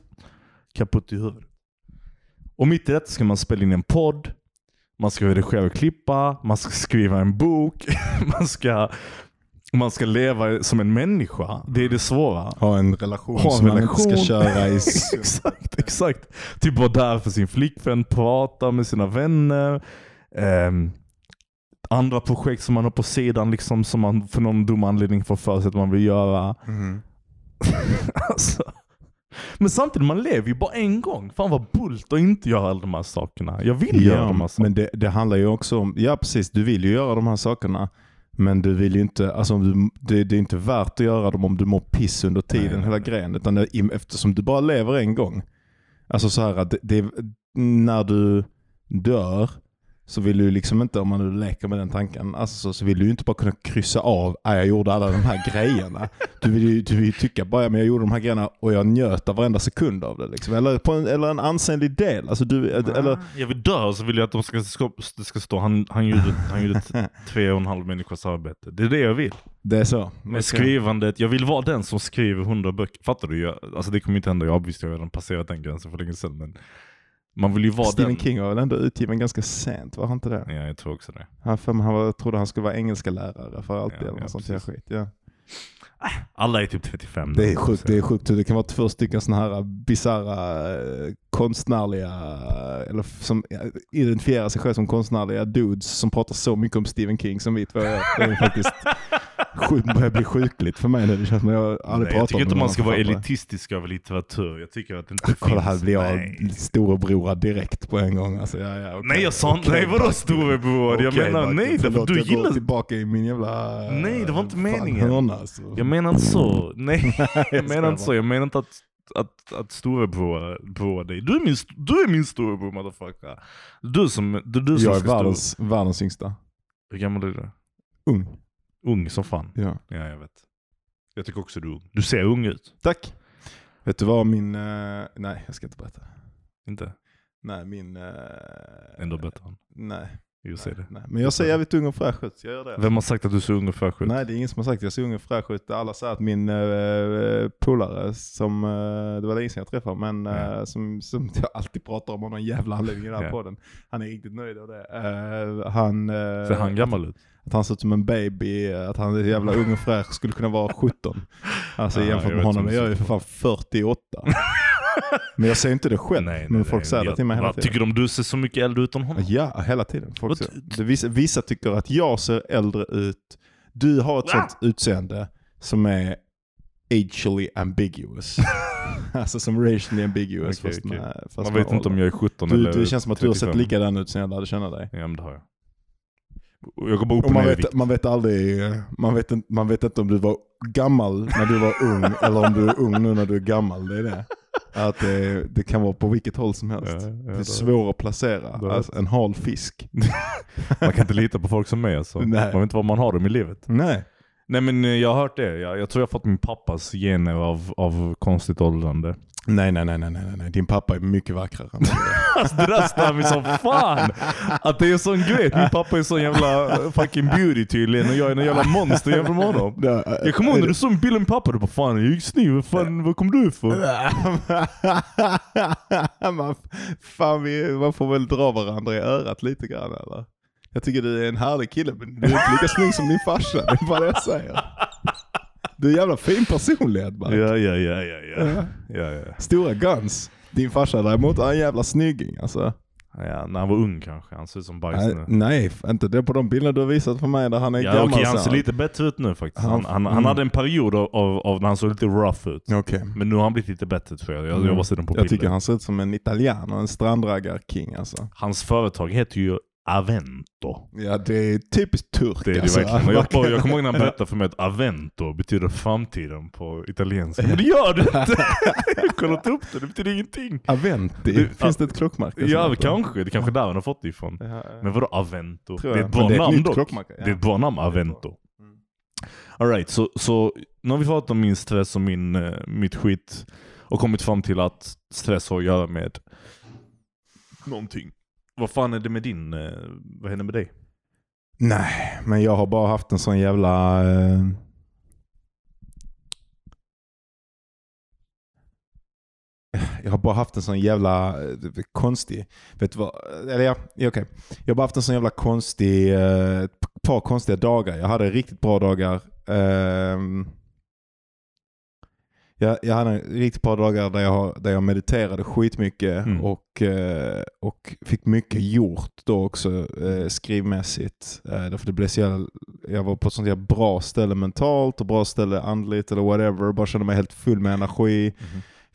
kaputt i huvudet. Och mitt i detta ska man spela in en podd, man ska redigera och klippa, man ska skriva en bok, man ska, man ska leva som en människa. Det är det svåra. Ha en relation Ha en som man inte ska relation. köra i... exakt, exakt. Typ vara där för sin flickvän, prata med sina vänner. ehm, andra projekt som man har på sidan liksom, som man för någon dum anledning får för sig att man vill göra. Mhm. alltså. Men samtidigt, man lever ju bara en gång. Fan vad bult att inte göra alla de här sakerna. Jag vill göra de här sakerna. men det, det handlar ju också om, ja precis, du vill ju göra de här sakerna. Men du vill ju inte, alltså du, det, det är inte värt att göra dem om du mår piss under tiden, nej, hela nej. grejen. Utan det, eftersom du bara lever en gång. Alltså så här att det, det, när du dör så vill du liksom inte, om man nu leker med den tanken, alltså så, vill du inte bara kunna kryssa av, att jag gjorde alla de här grejerna. Du vill ju du vill ju tycka bara, men jag gjorde de här grejerna och jag njöt av varenda sekund av det. Liksom. Eller, på en, eller en ansenlig del. Alltså du, eller, Jag vill dö och så vill jag att de ska, ska, ska stå han, han gjorde, han gjorde tre och en halv människas arbete. Det är det jag vill. det är så. Med skrivandet, jag vill vara den som skriver hundra böcker. Fattar du? Jag, alltså det kommer inte hända, jag visst jag har redan passerat den gränsen för länge sedan. Men man vill ju vara Stephen den. King var väl ändå utgiven ganska sent, var han inte det? Ja, jag tror också det. Han, för han var, trodde han skulle vara engelska lärare för alltid Ja, eller ja, sånt skit. Ja. Alla är typ 35 Det är sjukt, det är sjukt hur det kan vara två stycken sådana här bisarra eh, konstnärliga, eller som ja, identifierar sig själv som konstnärliga dudes som pratar så mycket om Stephen King som vi två gör. Det är faktiskt sjuk, börjar bli sjukligt för mig nu. Det känns som jag aldrig Nej, jag tycker inte man ska vara elitistisk över litteratur. Jag tycker att det inte Kolla finns. här blir jag Nej. storebrora direkt på en gång. Alltså, ja, ja, okej. Nej jag sa inte, Okej, nej vadå storebror? Jag Okej, menar Martin, nej, därför förlåt, du jag gillar... tillbaka i min jävla... Nej, det var inte fan, meningen. hörna, alltså. Jag menar inte så. Nej, jag jag menar inte så. Jag menar inte att, att, att storebror bror dig. Du är min, du är min storebror motherfucker. Du som, är du som Jag är världens, världens yngsta. Hur gammal är du? Ung. Ung som fan. Ja. Ja, jag vet. Jag tycker också du är ung. Du ser ung ut. Tack. Vet du vad min... eh, nej, jag ska inte berätta. Inte? Nej, min... Uh, Ändå bättre. Nej. Jo, säg det. nej. Men jag ser jävligt ung och fräsch ut. Jag gör det. Vem har sagt att du ser ung och fräsch ut? Nej, det är ingen som har sagt att jag ser ung och fräsch ut. Alla säger att min uh, polare, som, uh, det var länge sedan jag träffade, men Ja. som, som jag alltid pratar om av någon jävla anledning i den här Ja. podden. Han är riktigt nöjd av det. Uh, han, Ser han gammal ut? Att han ser ut som en baby, att han är jävla ung och fräsch, skulle kunna vara 17. Alltså Ja, jämfört jag med honom, jag är ju för fan 48. Men jag säger inte det själv, men folk säger det till mig hela Vad, tiden. Tycker de du ser så mycket äldre ut än honom? Ja, hela tiden. Folk säger, det, vissa, vissa tycker att jag ser äldre ut. Du har ett Va? sånt utseende som är ageally ambiguous. alltså som racially ambiguous. Okej, fast okej. med, fast Man vet inte om jag är 17 du, eller Det känns som att du har sett 35. likadan ut sen jag lärde känna dig. Ja men det har jag. Jag går bara upp Och man, vet, vikt. man vet aldrig, man vet, inte- man vet inte om du var gammal när du var ung eller om du är ung nu när du är gammal. Det är det. Att det, det kan vara på vilket håll som helst. Ja, ja, det är svårt att placera. Alltså, en hal fisk. Man kan inte lita på folk som mig alltså. Nej. Man vet inte vad man har dem i livet. Nej. Nej men eh, jag har hört det. Jag, jag tror jag har fått min pappas gener av, av konstigt åldrande. Nej, nej, nej, nej, nej, nej. Din pappa är mycket vackrare än. Alltså det där stör mig som fan. Att det är en sån grej. Min pappa är sån jävla eh, fucking beauty tydligen och jag är en jävla monster jämfört med honom. Jag kommer ihåg när du såg en bild av min pappa, du bara fan jag gick snygg, vad fan vad kom du ifrån? man, fan, vi, man får väl dra varandra i örat lite grann eller? Jag tycker du är en härlig kille men du är inte lika snygg som din farsa. Det är bara det jag säger. Du är en jävla fin personlighet Mark. Ja, ja, ja, ja, ja. ja, ja. Stora guns. Din farsa däremot är en jävla snygging alltså. ja när han var ung kanske, han ser ut som bajs Nej, nu. nej, inte det på de bilder du har visat för mig där han är Ja gammal. okej, han ser lite bättre ut nu faktiskt. Han, Han- han, han mm. hade en period av, av, av när han såg lite rough ut. Okej. Men nu har han blivit lite bättre tror jag. Jag, Mm. jag bara ser den på Jag bilder. tycker han ser ut som en italian och en strandraggar-king alltså. Hans företag heter ju Avento. Ja, det är typiskt turk Det är det alltså. verkligen. Jag, jag kommer ihåg när han berättade för mig att Avento betyder framtiden på italienska. Men det gör det inte! jag har kollat upp det, det betyder ingenting. Aventi, Det- finns det ett klockmärke? Ja, heter? kanske. Det är kanske där han har fått det ifrån. Ja, ja. Men vadå Avento? Det är ett bra det är namn dock. ja. Det är ett bra namn, Avento. Alright, så, så nu har vi pratat om min stress och min, eh, mitt skit och kommit fram till att stress har att göra med någonting. Vad fan är det med din, eh, vad händer med dig? Nej, men jag har bara haft en sån jävla... Eh... Jag har bara haft en sån jävla eh, konstig... Vet du vad? Eller ja, okej. okej. Jag har bara haft en sån jävla konstig... Eh, ett par konstiga dagar. Jag hade riktigt bra dagar. Eh, jag, jag hade riktigt bra dagar där jag, där jag mediterade skitmycket Mm. och, eh, och fick mycket gjort då också eh, skrivmässigt. Eh, därför det blev så jävla, jag var på ett sånt jävla bra ställe mentalt och bra ställe andligt eller whatever. Bara kände mig helt full med energi.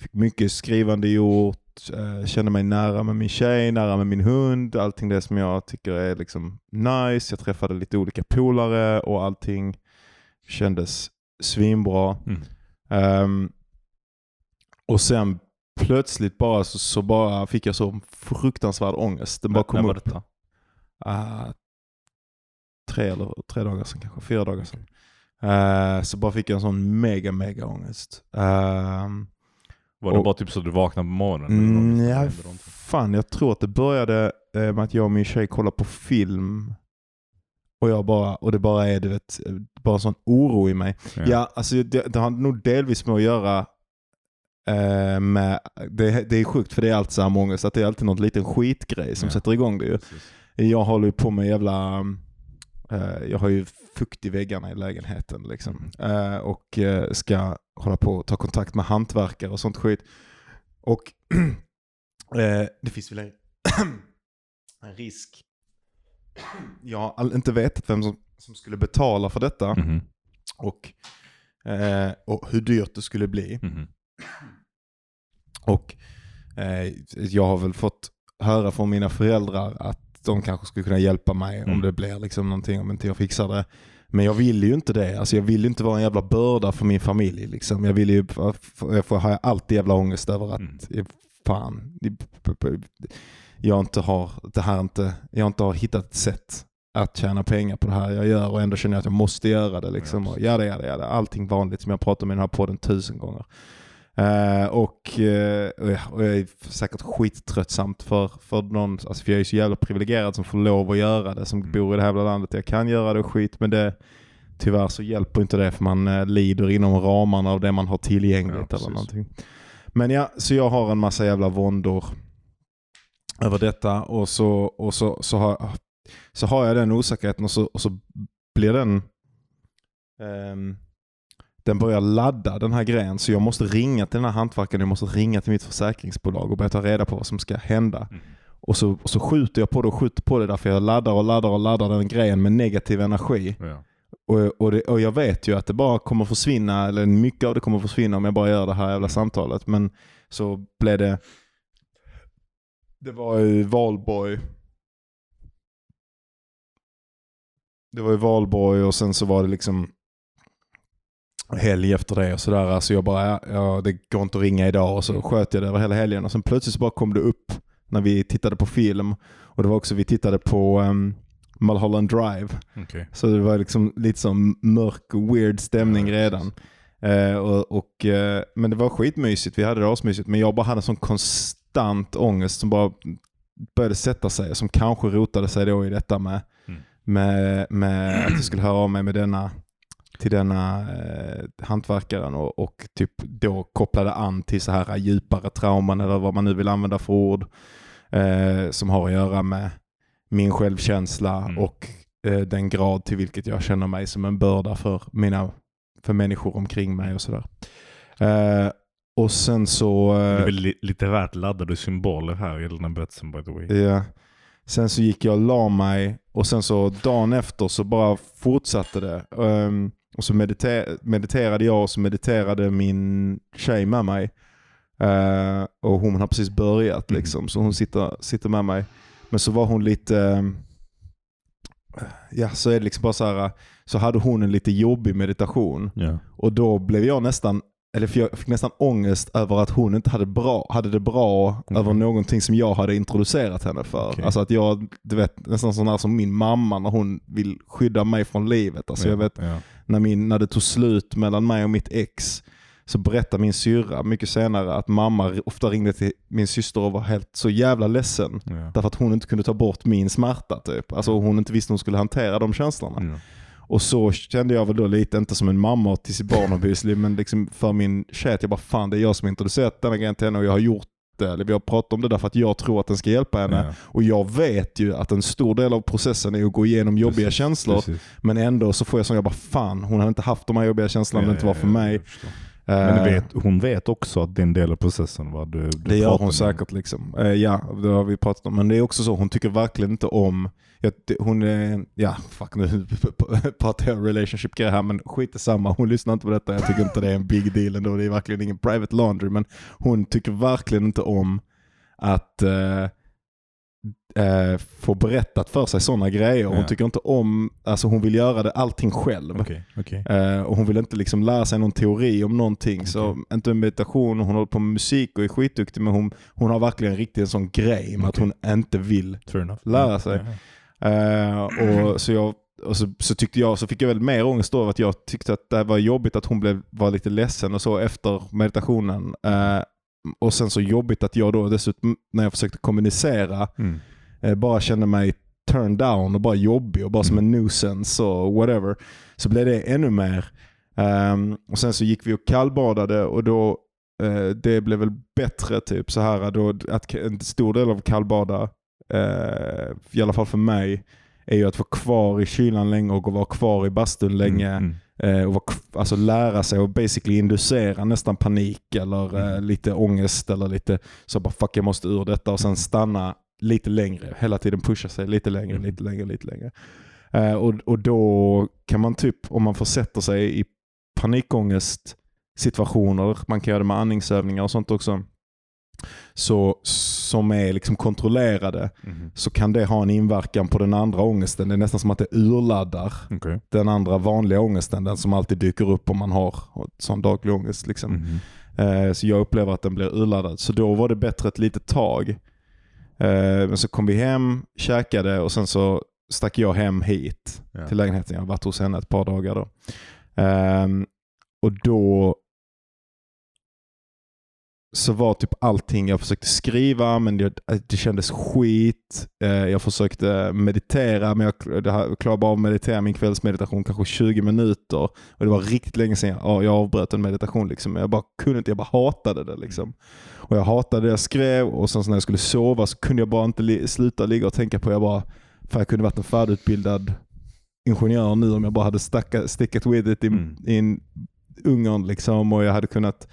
Fick mycket skrivande gjort. Kände mig nära med min tjej, nära med min hund. Allting det som jag tycker är liksom nice. Jag träffade lite olika polare och allting kändes svinbra. Mm. Ehm, och sen plötsligt bara så, så bara fick jag så fruktansvärd ångest. Den bara När kom var upp. detta? Ah, tre eller tre dagar sedan kanske, fyra dagar sedan. Eh, så bara fick jag en sån mega mega ångest. Ehm, Var det Och- bara typ så du vaknade på morgonen? Mm, ja, fan, jag tror att det började eh, med att jag och min tjej kollade på film. Och, jag bara, och det bara är du vet, bara en sån oro i mig. Ja, alltså det, det har nog delvis med att göra eh, med, det, det är sjukt för det är alltid så här många, så att det är alltid någon liten skitgrej som Ja. sätter igång det ju. Precis. Jag håller ju på med jävla, eh, jag har ju fukt i väggarna i lägenheten liksom. Eh, och eh, ska hålla på och ta kontakt med hantverkare och sånt skit. Och eh, det finns väl en, en risk. Jag har inte vetat vem som, som skulle betala för detta Mhm, och, eh, och hur dyrt det skulle bli. mhm. Och eh, jag har väl fått höra från mina föräldrar att de kanske skulle kunna hjälpa mig om Mm. det blir liksom någonting, om inte jag fixar det. Men jag vill ju inte det. Alltså jag vill ju inte vara en jävla börda för min familj. Liksom. Jag vill ju, jag får ha alltid jävla ångest över att, Mm. fan, jag inte har, det här inte, jag inte har hittat ett sätt att tjäna pengar på det här jag gör och ändå känner jag att jag måste göra det. Liksom. Ja, och jada, jada, jada. Allting vanligt som jag pratar om i den här podden tusen gånger. Eh, och, eh, och jag- är säkert skittröttsamt för, för någon, alltså för jag är så jävla privilegierad som får lov att göra det, som Mm. bor i det här jävla landet. Jag kan göra det och skit, men det, tyvärr så hjälper inte det för man eh, lider inom ramarna av det man har tillgängligt Ja, eller någonting. Men ja, så jag har en massa jävla våndor över detta och så, och så, så, har, så har jag den osäkerheten och så, och så blir den ehm, den börjar ladda den här grejen så jag måste ringa till den här hantverkaren, jag måste ringa till mitt försäkringsbolag och börja ta reda på vad som ska hända. Mm. Och, så, och så skjuter jag på det och skjuter på det därför jag laddar och laddar och laddar den grejen med negativ energi. Ja. Och, och, det, och jag vet ju att det bara kommer försvinna, eller mycket av det kommer försvinna om jag bara gör det här jävla samtalet. Men så blev det, det var ju valborg. Det var ju valborg och sen så var det liksom helg efter det och sådär. Alltså jag bara, ja, det går inte att ringa idag och så sköt jag det över hela helgen. Och sen plötsligt så bara kom det upp när vi tittade på film. Och det var också, vi tittade på um, Mulholland Drive. Okej. Så det var liksom lite som mörk och weird stämning redan. Eh, och, och, eh, men det var skitmysigt, vi hade det asmysigt. Men jag bara hade en sån konstant ångest som bara började sätta sig. Som kanske rotade sig då i detta med, Mm. med, med att jag skulle höra av mig med denna, till denna eh, hantverkaren och, och typ då kopplade an till så här djupare trauman eller vad man nu vill använda för ord. Eh, som har att göra med min självkänsla Mm. och eh, den grad till vilket jag känner mig som en börda för, mina, för människor omkring mig och sådär. Eh, och sen så... Det Eh, är väl li- litterärt laddade symboler här i den här berättelsen by the way. ja, sen så gick jag och la mig och sen så dagen efter så bara fortsatte det. Ehm, och så mediter- mediterade jag och så mediterade min tjej med mig. Eh, och hon har precis börjat Mm. liksom, så hon sitter, sitter med mig. Men så var hon lite, ja, så är det liksom bara så här, så hade hon en lite jobbig meditation. Ja. Och då blev jag nästan, eller för jag fick nästan ångest över att hon inte hade, bra, hade det bra Mhm. över någonting som jag hade introducerat henne för. Okej. Alltså att jag, du vet, nästan sån här som min mamma när hon vill skydda mig från livet. Alltså ja. jag vet, Ja. när, min, när det tog slut mellan mig och mitt ex så berättade min syrra mycket senare att mamma ofta ringde till min syster och var helt så jävla ledsen. Ja. Därför att hon inte kunde ta bort min smärta typ. Alltså hon inte visste hur hon skulle hantera de känslorna. Ja. Och så kände jag väl då lite, inte som en mamma till sitt barn men liksom för min tjej att jag bara fan det är jag som introducerat denna grejen till henne och jag har gjort det, eller vi har pratat om det därför att jag tror att den ska hjälpa henne. Ja. Och jag vet ju att en stor del av processen är att gå igenom jobbiga Precis, känslor. precis. Men ändå så får jag som jag bara fan, hon hade inte haft de här jobbiga känslorna om det inte var för Ja, ja, mig. Men vet, hon vet också att det är en del av processen vad du, du Det gör hon om. säkert. liksom. Eh, ja, det har vi pratat om. Men det är också så, hon tycker verkligen inte om jag, hon är, ja fuck nu pratar jag relationship grejer här men skit samma. Hon lyssnar inte på detta. Jag tycker inte det är en big deal ändå. Det är verkligen ingen private laundry. Men hon tycker verkligen inte om att eh, eh, få berättat för sig sådana grejer. Hon Ja. tycker inte om, alltså hon vill göra det allting själv. Okej, okej. Eh, och hon vill inte liksom lära sig någon teori om någonting. Så inte med meditation, hon håller på med musik och är skitduktig men hon, hon har verkligen riktigt en sån grej med att hon inte vill. Lära sig. Ja. Eh, och så jag och så, så tyckte jag, så fick jag väl mer ångest då att jag tyckte att det var jobbigt att hon blev, var lite ledsen och så efter meditationen. Eh, och sen så jobbigt att jag då dessutom när jag försökte kommunicera Mm. eh, bara kände mig turned down och bara jobbig och bara som en nuisance och whatever. Så blev det ännu mer. Ehm, och sen så gick vi och kallbadade och då eh, det blev väl bättre typ så här då att en stor del av kallbada, eh, i alla fall för mig, är ju att vara kvar i kylan länge och vara kvar i bastun länge. Mm. Eh, och vara, alltså lära sig och basically inducera nästan panik eller eh, Mm. lite ångest eller lite så bara fuck jag måste ur detta och sen stanna lite längre. Hela tiden pusha sig lite längre, Mm. lite längre, lite längre. Eh, och, och då kan man typ, om man försätter sig i panikångest situationer, man kan göra det med andningsövningar och sånt också, så, som är liksom kontrollerade, Mm. så kan det ha en inverkan på den andra ångesten. Det är nästan som att det urladdar Okej. den andra vanliga ångesten, den som alltid dyker upp om man har sån daglig ångest. Liksom. Eh, så jag upplever att den blir urladdad. Så då var det bättre ett litet tag. Eh, men så kom vi hem, käkade och sen så stack jag hem hit Ja. till lägenheten. Jag har varit hos henne ett par dagar då. Ehm, och då så var typ allting, jag försökte skriva men det, det kändes skit. Eh, jag försökte meditera men jag, klarade bara av att meditera min kvällsmeditation kanske 20 minuter. Och det var riktigt länge sedan jag, ja, jag avbröt en meditation. Liksom. Jag bara kunde inte, jag bara hatade det. Liksom. Och jag hatade det jag skrev och sen så när jag skulle sova så kunde jag bara inte li, sluta ligga och tänka på, jag bara, fan jag kunde varit en färdigutbildad ingenjör nu om jag bara hade stacka, stickat with it i, Mm. Ungern liksom och jag hade kunnat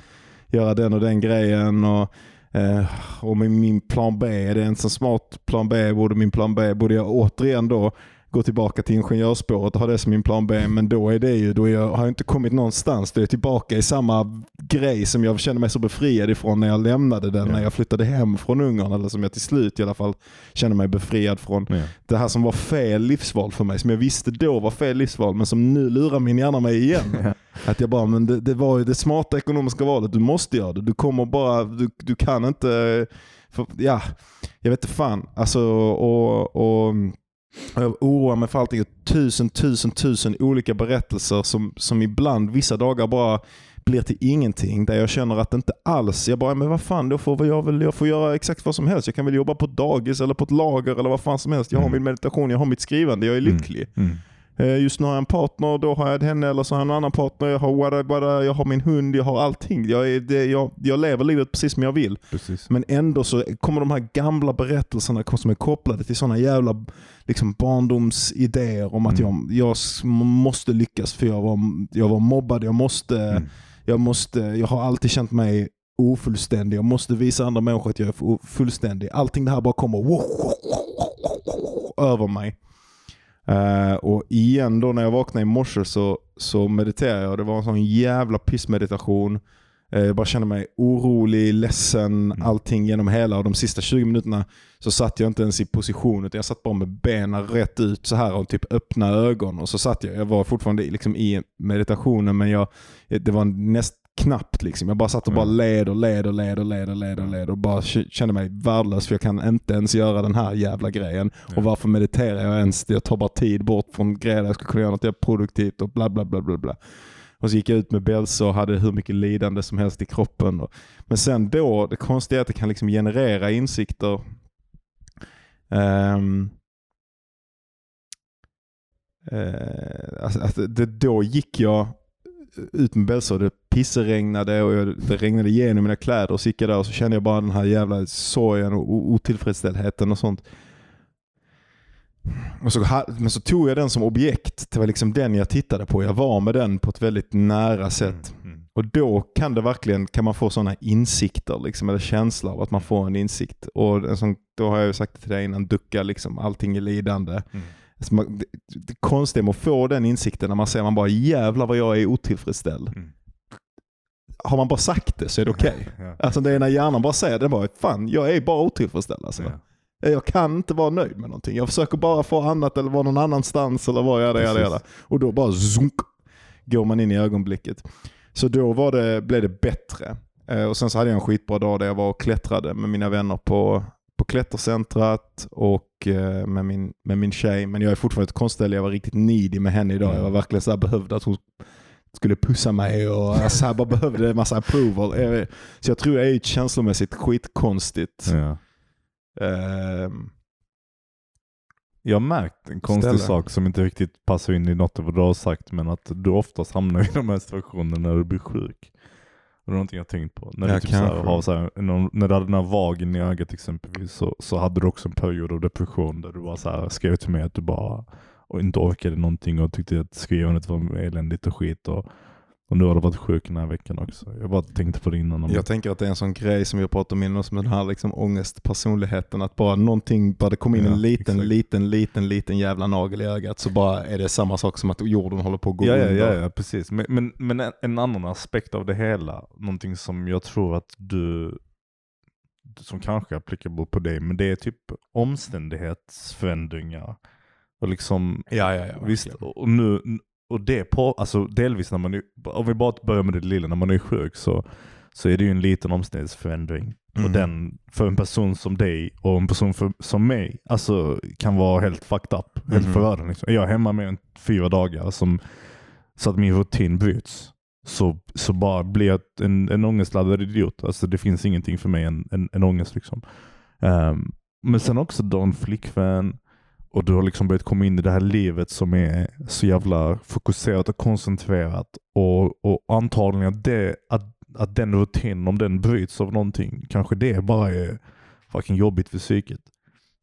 göra den och den grejen. Och, eh, och med min plan B, är det en så smart plan B, borde min plan B, borde jag återigen då gå tillbaka till ingenjörsspåret och ha det som min plan B. Men då är det ju, då jag, har jag inte kommit någonstans. Då är jag tillbaka i samma grej som jag kände mig så befriad ifrån när jag lämnade den, Ja. när jag flyttade hem från Ungern. Eller som jag till slut i alla fall kände mig befriad från Ja. det här som var fel livsval för mig, som jag visste då var fel livsval, men som nu lurar min hjärna mig igen. Ja. Att jag bara, men det, det var ju det smarta ekonomiska valet, du måste göra det. Du kommer bara, du, du kan inte, för, ja, jag vet inte fan. Alltså, och, och jag oroar mig för allting. Tusen, tusen, tusen olika berättelser som, som ibland, vissa dagar bara blir till ingenting. Där jag känner att det inte alls, jag bara, men vad fan, då får jag väl, jag får göra exakt vad som helst. Jag kan väl jobba på ett dagis eller på ett lager eller vad fan som helst. Jag har Mm. min meditation, jag har mitt skrivande, jag är lycklig. Mm. Eh, Just nu har jag en partner, då har jag henne eller så har jag en annan partner, jag har, wada, wada, jag har min hund, jag har allting. Jag, är, det, jag, jag lever livet precis som jag vill. Precis. Men ändå så kommer de här gamla berättelserna som är kopplade till sådana jävla liksom, barndomsidéer om att Mm. jag, jag måste lyckas för jag var, jag var mobbad, jag måste, Mm. jag måste, jag har alltid känt mig ofullständig, jag måste visa andra människor att jag är fu- fullständig. Allting det här bara kommer över mig. Eh, och igen då när jag vaknade i morse så, så mediterade jag. Det var en sån jävla pissmeditation. Eh, Jag bara kände mig orolig, ledsen, Mm. allting genom hela. Och de sista 20 minuterna så satt jag inte ens i position utan jag satt bara med benen rätt ut så här och typ öppna ögon. Och så satt jag, jag var fortfarande liksom i meditationen men jag, det var näst knappt liksom. Jag bara satt och bara Mm. led och led och led och led och led och led och bara kände mig värdelös för jag kan inte ens göra den här jävla grejen. Och varför mediterar jag ens? Jag tar bara tid bort från grejer jag ska kunna göra något produktivt och bla bla bla bla bla. Och så gick jag ut med bälse och hade hur mycket lidande som helst i kroppen. Men sen då, det konstiga är att det kan liksom generera insikter. Ehm, eh, alltså, det, då gick jag ut med bälse och det pisseregnade och jag, det regnade igenom mina kläder och så gick jag där och så kände jag bara den här jävla sorgen och o- otillfredsställheten och sånt. Och så, men så tog jag den som objekt. Det var liksom den jag tittade på. Jag var med den på ett väldigt nära sätt. Mm, mm. Och då kan det verkligen, kan man få sådana insikter, liksom, eller känsla av att man får en insikt. Och en sån, då har jag ju sagt det till dig innan, ducka liksom, allting är lidande. Mm. Alltså man, det, det konstiga med att få den insikten när man säger man bara jävlar vad jag är otillfredsställd. Mm. Har man bara sagt det så är det okej. Ja. Alltså det är när hjärnan bara säger det, bara, fan jag är bara otillfredsställd alltså. Ja. Jag kan inte vara nöjd med någonting. Jag försöker bara få annat eller vara någon annanstans eller vad jag är. Det. Och då bara zunk, går man in i ögonblicket. Så då var det, blev det bättre. Eh, och Sen så hade jag en skitbra dag där jag var och klättrade med mina vänner på klättercentrat och eh, med min, med min tjej. Men jag är fortfarande ett konstställe. Jag var riktigt needy med henne idag. Jag var verkligen så här behövde att hon skulle pussa mig och jag så här bara behövde en massa approval. Eh, Så jag tror jag är känslomässigt skitkonstigt. Ja. Ehm, Jag har märkt en konstig Ställe. sak som inte riktigt passar in i något av vad du har sagt, men att du oftast hamnar i de här situationerna när du blir sjuk. Det är någonting jag tänkt på. När, Ja, du typ så här, kanske. har så här, någon, när du hade den här vagen i ögat exempelvis, så, så hade du också en period av depression där du bara så här, skrev till mig att du bara och inte orkade någonting och tyckte att skrivandet var eländigt och skit. Och, och nu har du varit sjuk den här veckan också. Jag bara tänkte på det innan. Om Jag tänker att det är en sån grej som jag pratar om innan, som den här liksom ångestpersonligheten. Att bara någonting, bara det kommer in Ja, en liten, exakt. liten, liten, liten jävla nagel i ögat så bara är det samma sak som att jorden håller på att gå Ja, ja, under. ja, ja, precis. Men, men, men en, en annan aspekt av det hela, någonting som jag tror att du, som kanske är applicable på dig, men det är typ omständighetsförändringar. Och liksom, ja, ja, ja visst, och nu, och det på, alltså delvis när man är, om vi bara börjar med det lilla, när man är sjuk så, så är det ju en liten omständighetsförändring. Mhm. Och den, för en person som dig och en person för, som mig, alltså kan vara helt fucked up. Helt Mhm. förödande. Liksom. Är jag hemma mer än fyra dagar som, så att min rutin bryts, så, så bara blir jag en, en ångestladdad idiot. Alltså det finns ingenting för mig än en, en ångest. Liksom. Ehm, men sen också en flickvän och du har liksom börjat komma in i det här livet som är så jävla fokuserat och koncentrerat. Och, och antagligen att, det, att, att den rutinen, om den bryts av någonting, kanske det bara är fucking jobbigt för psyket.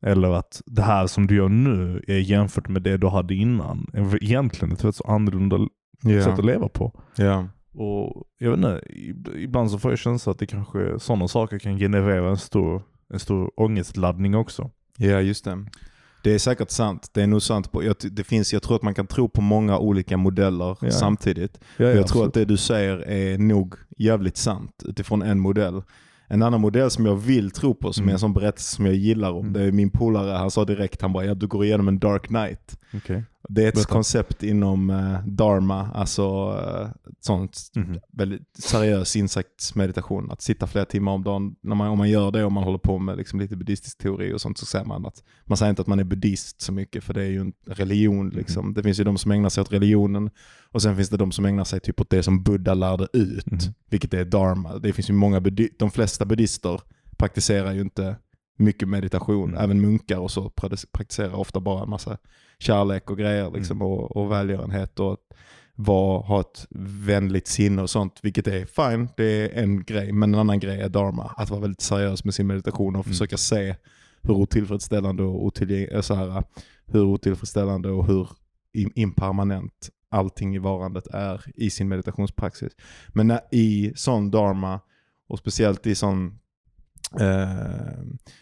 Eller att det här som du gör nu är jämfört med det du hade innan. Egentligen ett rätt så annorlunda sätt Ja. att leva på. Ja. Och jag vet inte, ib- ibland så får jag känslan att det kanske sådana saker kan generera en stor, en stor ångestladdning också. ja, just det. Det är säkert sant. Det är nog sant. På, jag, det finns, jag tror att man kan tro på många olika modeller Ja. samtidigt. Ja, jag tror att det du säger är nog jävligt sant utifrån en modell. En annan modell som jag vill tro på, som Mm. är en sån berättelse som jag gillar om, Mm. det är min polare, han sa direkt, han bara ja, du går igenom en dark night. Okej. Det är ett Berätta. koncept inom eh, dharma, alltså uh, sånt Mhm. väldigt seriös insiktsmeditation. Att sitta flera timmar om dagen. När man, om man gör det och man håller på med liksom lite buddhistisk teori och sånt så säger man att man säger inte att man är buddhist så mycket för det är ju en religion. Liksom. Det finns ju de som ägnar sig åt religionen och sen finns det de som ägnar sig typ åt det som Buddha lärde ut, Mhm. vilket är dharma. Det finns ju många, de flesta buddhister praktiserar ju inte mycket meditation. Mm. Även munkar och så praktis- praktiserar ofta bara en massa kärlek och grejer liksom, och, och välgörenhet och att vara, ha ett vänligt sinne och sånt. Vilket är fine, det är en grej. Men en annan grej är dharma. Att vara väldigt seriös med sin meditation och Mm. försöka se hur otillfredsställande och otillgäng- så här, hur otillfredsställande och hur im- impermanent allting i varandet är i sin meditationspraxis. Men när, i sån dharma och speciellt i sån eh,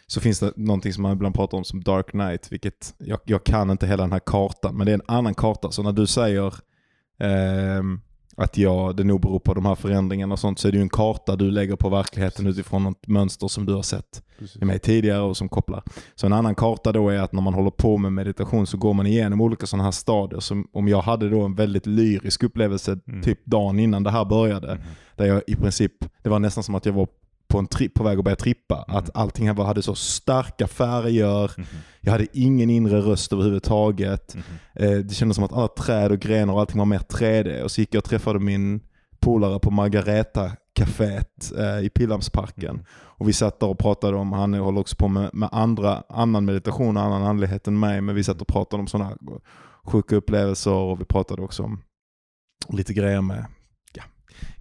så finns det någonting som man ibland pratar om som dark night, vilket jag, jag kan inte hela den här kartan, men det är en annan karta. Så när du säger ehm, att jag, det nog beror på de här förändringarna och sånt, så är det ju en karta du lägger på verkligheten utifrån något mönster som du har sett i mig tidigare och som kopplar. Så en annan karta då är att när man håller på med meditation så går man igenom olika sådana här stadier. Så om jag hade då en väldigt lyrisk upplevelse Mm. typ dagen innan det här började, Mhm. där jag i princip, det var nästan som att jag var på, en tri- på väg att börja trippa. Mm. Att allting här var- hade så starka färger, Mhm. jag hade ingen inre röst överhuvudtaget. Mhm. Eh, det kändes som att alla träd och grenar och allting var mer 3D. Och så gick jag och träffade min polare på Margareta-caféet eh, i Pildammsparken. Mm. Och vi satt där och pratade om, han håller också på med, med andra, annan meditation och annan andlighet än mig. Men vi satt och pratade om sådana sjuka upplevelser och vi pratade också om lite grejer med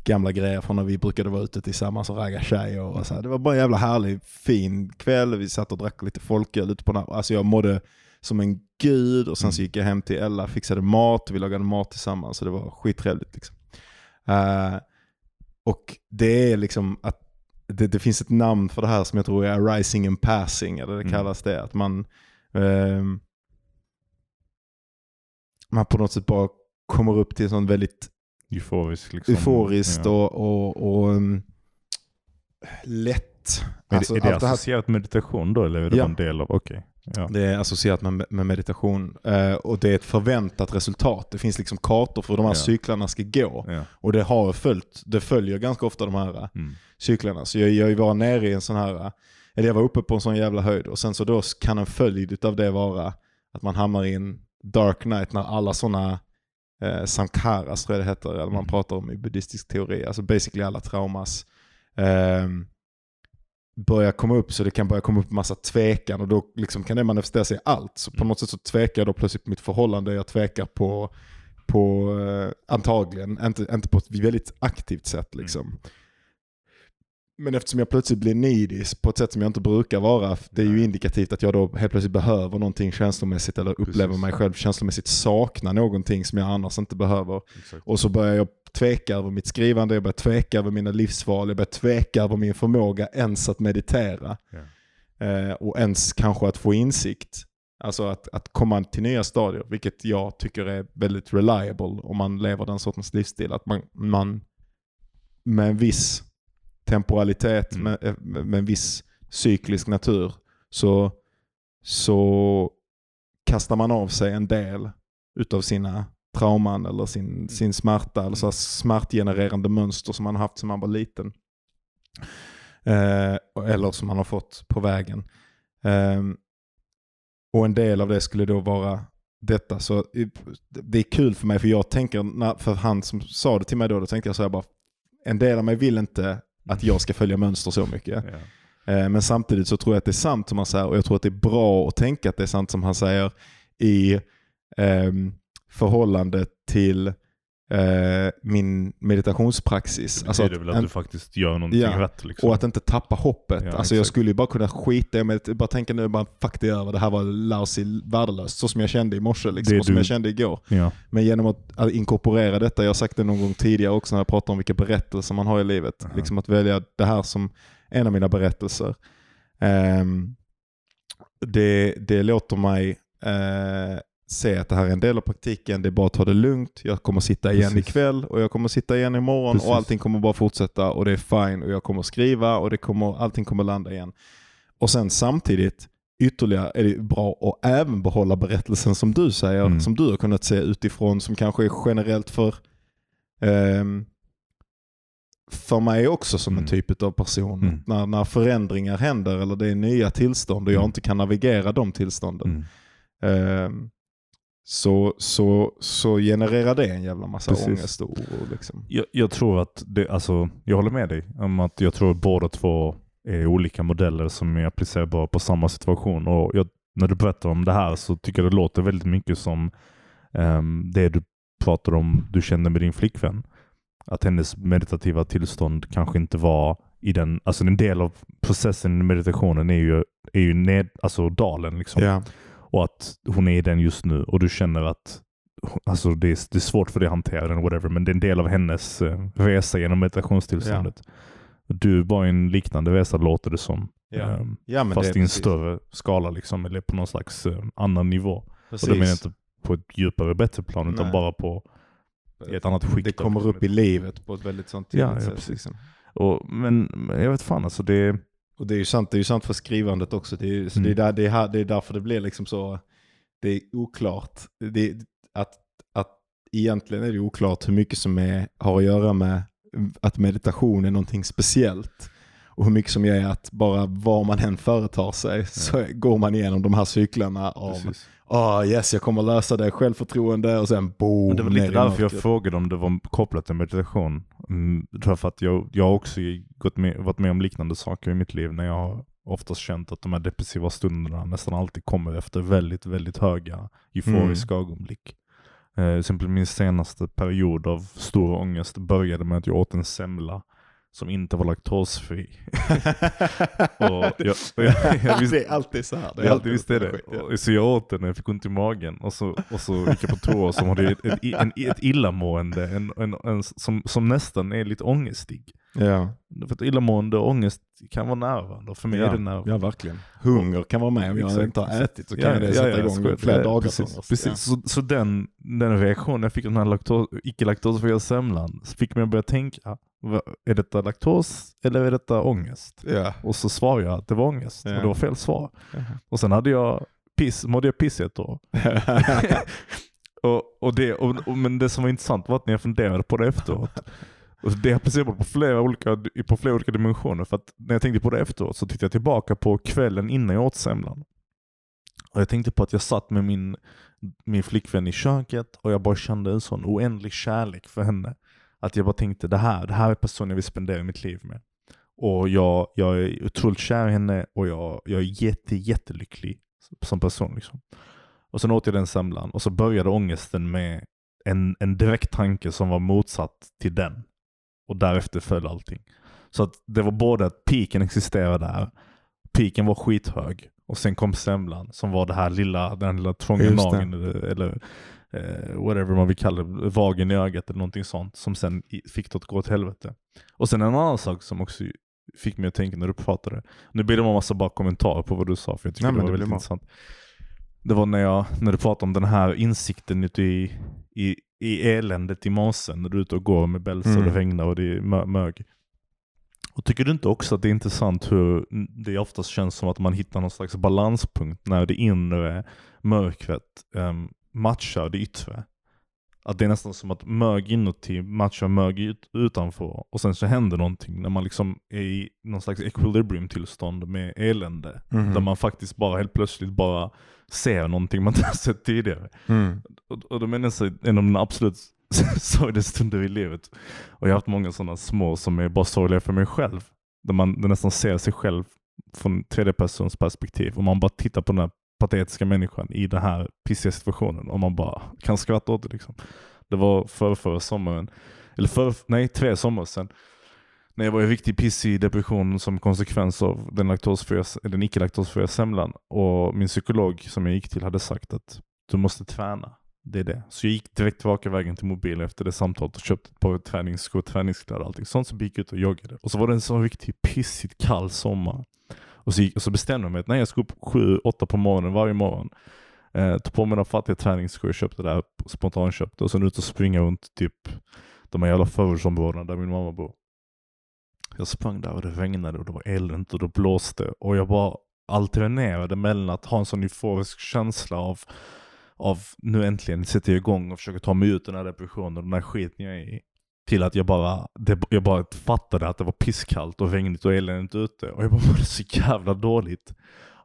gamla grejer från när vi brukade vara ute tillsammans och ragga tjejer. Och så här. Det var bara en jävla härlig, fin kväll. Vi satt och drack lite folköl ute på den här. Alltså jag mådde som en gud och sen så gick jag hem till Ella, fixade mat vi lagade mat tillsammans. Så det var skittrevligt. Liksom. Eh, och det är liksom att det, det finns ett namn för det här som jag tror är rising and passing, eller det Mm. kallas det. Att man, ehm, man på något sätt bara kommer upp till sånt väldigt Euforisk liksom. euforiskt Ja. och, och, och um, lätt. Är, Alltså, är det allt associerat med meditation då eller är det Ja. en del av, okej. Ja. Det är associerat med, med meditation eh, och det är ett förväntat resultat. Det finns liksom kartor för hur de här Ja. cyklarna ska gå. Ja. Och det har följt, det följer ganska ofta de här eh, Mm. cyklarna. Så jag, jag var nere i en sån här, eh, eller jag var uppe på en sån jävla höjd och sen så då kan en följd av det vara att man hamnar i en dark night när alla sådana eh, sankaras tror jag det heter, eller man Mm. pratar om i buddhistisk teori, alltså basically alla traumas. ehm, börjar komma upp så det kan börja komma upp massa tvekan och då liksom kan det manifestera sig i allt. Så på Mm. något sätt så tvekar jag då plötsligt på mitt förhållande, jag tvekar på, på eh, antagligen, inte, inte på ett väldigt aktivt sätt liksom. Men eftersom jag plötsligt blir needy på ett sätt som jag inte brukar vara, det är ju indikativt att jag då helt plötsligt behöver någonting känslomässigt eller upplever Precis. mig själv känslomässigt sakna någonting som jag annars inte behöver. Exakt. Och så börjar jag tveka över mitt skrivande, jag börjar tveka över mina livsval, jag börjar tveka över min förmåga ens att meditera. Ja. Eh, och ens kanske att få insikt. Alltså att, att komma till nya stadier, vilket jag tycker är väldigt reliable om man lever den sortens livsstil. Att man, man med en viss temporalitet, Mm. med, eh, med med en viss cyklisk natur, så, så kastar man av sig en del utav sina trauman eller sin, sin smärta eller så här smärtgenererande mönster som man har haft sedan man var liten. Eh, eller som man har fått på vägen. Ehm, och en del av det skulle då vara detta. Så det är kul för mig för jag tänker, för han som sa det till mig då, då tänkte jag så här bara, en del av mig vill inte att jag ska följa mönster så mycket. Ja. Eh, Men samtidigt så tror jag att det är sant som han säger och jag tror att det är bra att tänka att det är sant som han säger i ehm, förhållande till eh, min meditationspraxis. Det Alltså betyder väl att en- du faktiskt gör någonting Ja, rätt liksom. och att inte tappa hoppet. Ja, alltså jag skulle ju bara kunna skita i med bara tänka nu, bara fuck det över, det här var lousy, värdelöst. Så som jag kände i morse liksom, Det och som du- jag kände igår. ja. Men genom att att inkorporera detta, jag har sagt det någon gång tidigare också när jag pratar om vilka berättelser man har i livet. Aha. Liksom att välja det här som en av mina berättelser. Ehm, det, det låter mig eh, se att det här är en del av praktiken, det är bara att ta det lugnt. Jag kommer sitta igen Precis. ikväll och jag kommer sitta igen imorgon Precis. och allting kommer bara fortsätta och det är fine och jag kommer skriva och det kommer, allting kommer landa igen. Och sen samtidigt ytterligare är det bra att även behålla berättelsen som du säger, Mm. som du har kunnat se utifrån, som kanske är generellt för ehm, för mig också som en Mm. typ av person. Mm. När, när förändringar händer eller det är nya tillstånd och jag Mm. inte kan navigera de tillstånden. Mm. Så, så, så genererar det en jävla massa Precis. ångest och oro. Liksom. Jag, jag tror att det, alltså, jag håller med dig om att jag tror att båda två är olika modeller som är applicerbara på samma situation. Och jag, när du berättar om det här så tycker jag det låter väldigt mycket som ehm, det du pratar om du kände med din flickvän. Att hennes meditativa tillstånd kanske inte var i den, alltså en del av processen i meditationen är ju, är ju ned, alltså dalen liksom. Ja. Och att hon är i den just nu och du känner att alltså det, är, det är svårt för dig att hantera den, whatever, men det är en del av hennes eh, resa genom meditationstillståndet. Du var i en liknande resa låter det som. Ja. Ehm, Ja, fast det är i en större skala liksom, eller på någon slags eh, annan nivå. Precis. Och då menar jag inte på ett djupare, bättre plan, utan Nej. bara på i ett annat skick. Det kommer upp i livet på ett väldigt sånt Ja, tydligt ja, sätt. Liksom. Och, men men jag vet fan alltså det... Och det är ju sant, det är ju sant för skrivandet också. Det är, så Mm. det, är där, det, är här, det är därför det blir liksom så, det är oklart. Det, att, att egentligen är det oklart hur mycket som är, har att göra med att meditation är någonting speciellt. Och hur mycket som är att bara var man än företar sig så går man igenom de här cyklarna av Precis. Ah yes jag kommer lösa det, självförtroende och sen boom. Men det var lite därför jag frågade om det var kopplat till meditation. Mm, tror jag för att jag, jag har också gått med, varit med om liknande saker i mitt liv när jag har oftast känt att de här depressiva stunderna nästan alltid kommer efter väldigt, väldigt höga euforiska ögonblick. Eh, exempel min senaste period av stor ångest började med att jag åt en semla som inte var laktosfri. och jag, och jag, jag visste, det är alltid så här. det är alltid visst är skit, det. ja. Och- Så jag åt den när jag fick ont i magen och så, och så gick jag på toa och så hade jag ett, ett, en, ett illamående en, en, en, som, som nästan är lite ångestig. Ja. För att illamående och ångest kan vara närvarande och för mig är det närvarande. Ja, verkligen. Hunger kan vara med. Om jag inte har ätit så kan jag det sätta igång skojar. flera Ja, dagar. Precis, ångest. precis. Ja. Så, så den, den reaktionen jag fick av den här laktos, icke-laktosfria semlan fick mig att börja tänka, är detta laktos eller är detta ångest? Ja. Och så svarade jag att det var ångest Ja. och det var fel svar. Jaha. Och sen hade jag piss, mådde jag piss i ett år. och, och det, och, och, men det som var intressant var att när jag funderade på det efteråt, och det applicerar på flera, olika, på flera olika dimensioner. För att när jag tänkte på det efteråt så tittade jag tillbaka på kvällen innan jag åt semlan. Och jag tänkte på att jag satt med min, min flickvän i köket och jag bara kände en sån oändlig kärlek för henne. Att jag bara tänkte det här, det här är personen jag vill spendera mitt liv med. Och jag, jag är otroligt kär i henne och jag, jag är jätte, jättelycklig som person. Liksom. Och sen åt jag den semlan och så började ångesten med en, en direkt tanke som var motsatt till den. Och därefter föll allting. Så att det var både att piken existerade där, piken var skithög och sen kom semlan som var det här lilla, den här lilla trånga nageln eller, eller eh, whatever man vill kalla det, vagen i ögat eller någonting sånt som sen fick det att gå åt helvete. Och sen en annan sak som också fick mig att tänka när du pratade. Nu blir det en massa bara kommentarer på vad du sa för jag tycker Nej, det var det väldigt bra. intressant. Det var när, jag, när du pratade om den här insikten ute i, i, i eländet i mossen när du är ute och går med bälse och Mm. regnar och det är mö- mög. Och tycker du inte också att det är intressant hur det oftast känns som att man hittar någon slags balanspunkt när det inre mörkret um, matchar det yttre? Att det är nästan som att mög inuti matchar mög ut, utanför och sen så händer någonting när man liksom är i någon slags equilibrium tillstånd med elände. Mhm. Där man faktiskt bara helt plötsligt bara ser någonting man inte har sett tidigare. Mm. Och, och då menar jag en av mina absolut sorgligaste stunder i livet. Och jag har haft många sådana små som är bara sorgliga för mig själv. Där man där nästan ser sig själv från tredje persons perspektiv. Och man bara tittar på den här patetiska människan i den här pissiga situationen. Om man bara kan skratta åt det liksom. Det var för förra sommaren. Eller för, nej, tre sommar sedan. När jag var i riktig pissig depression som konsekvens av den, laktosfria, den icke-laktosfria semlan. Och min psykolog som jag gick till hade sagt att du måste träna. Det är det. Så jag gick direkt tillbaka vägen till mobilen efter det samtalet och köpte ett par träningsskor, träningskläder och allting sånt. Så gick jag ut och joggade. Och så var det en sån riktigt pissigt kall sommar. Och så, gick, och så bestämde jag mig att nej, jag ska upp 7-8 på morgonen varje morgon. Eh, ta på mig de fattiga träningsskor jag köpte där, spontanköpte. Och sen ut och springa runt typ de här jävla förortsområdena där min mamma bor. Jag sprang där och det regnade och det var eldigt och det blåste. Och jag bara alternerade mellan att ha en sån euforisk känsla av av nu äntligen sätter jag igång och försöker ta mig ut den här depressionen och den här skiten jag är i. Till att jag bara, det, jag bara fattade att det var pisskallt och regnigt och eländigt ute. Och jag bara mådde så jävla dåligt.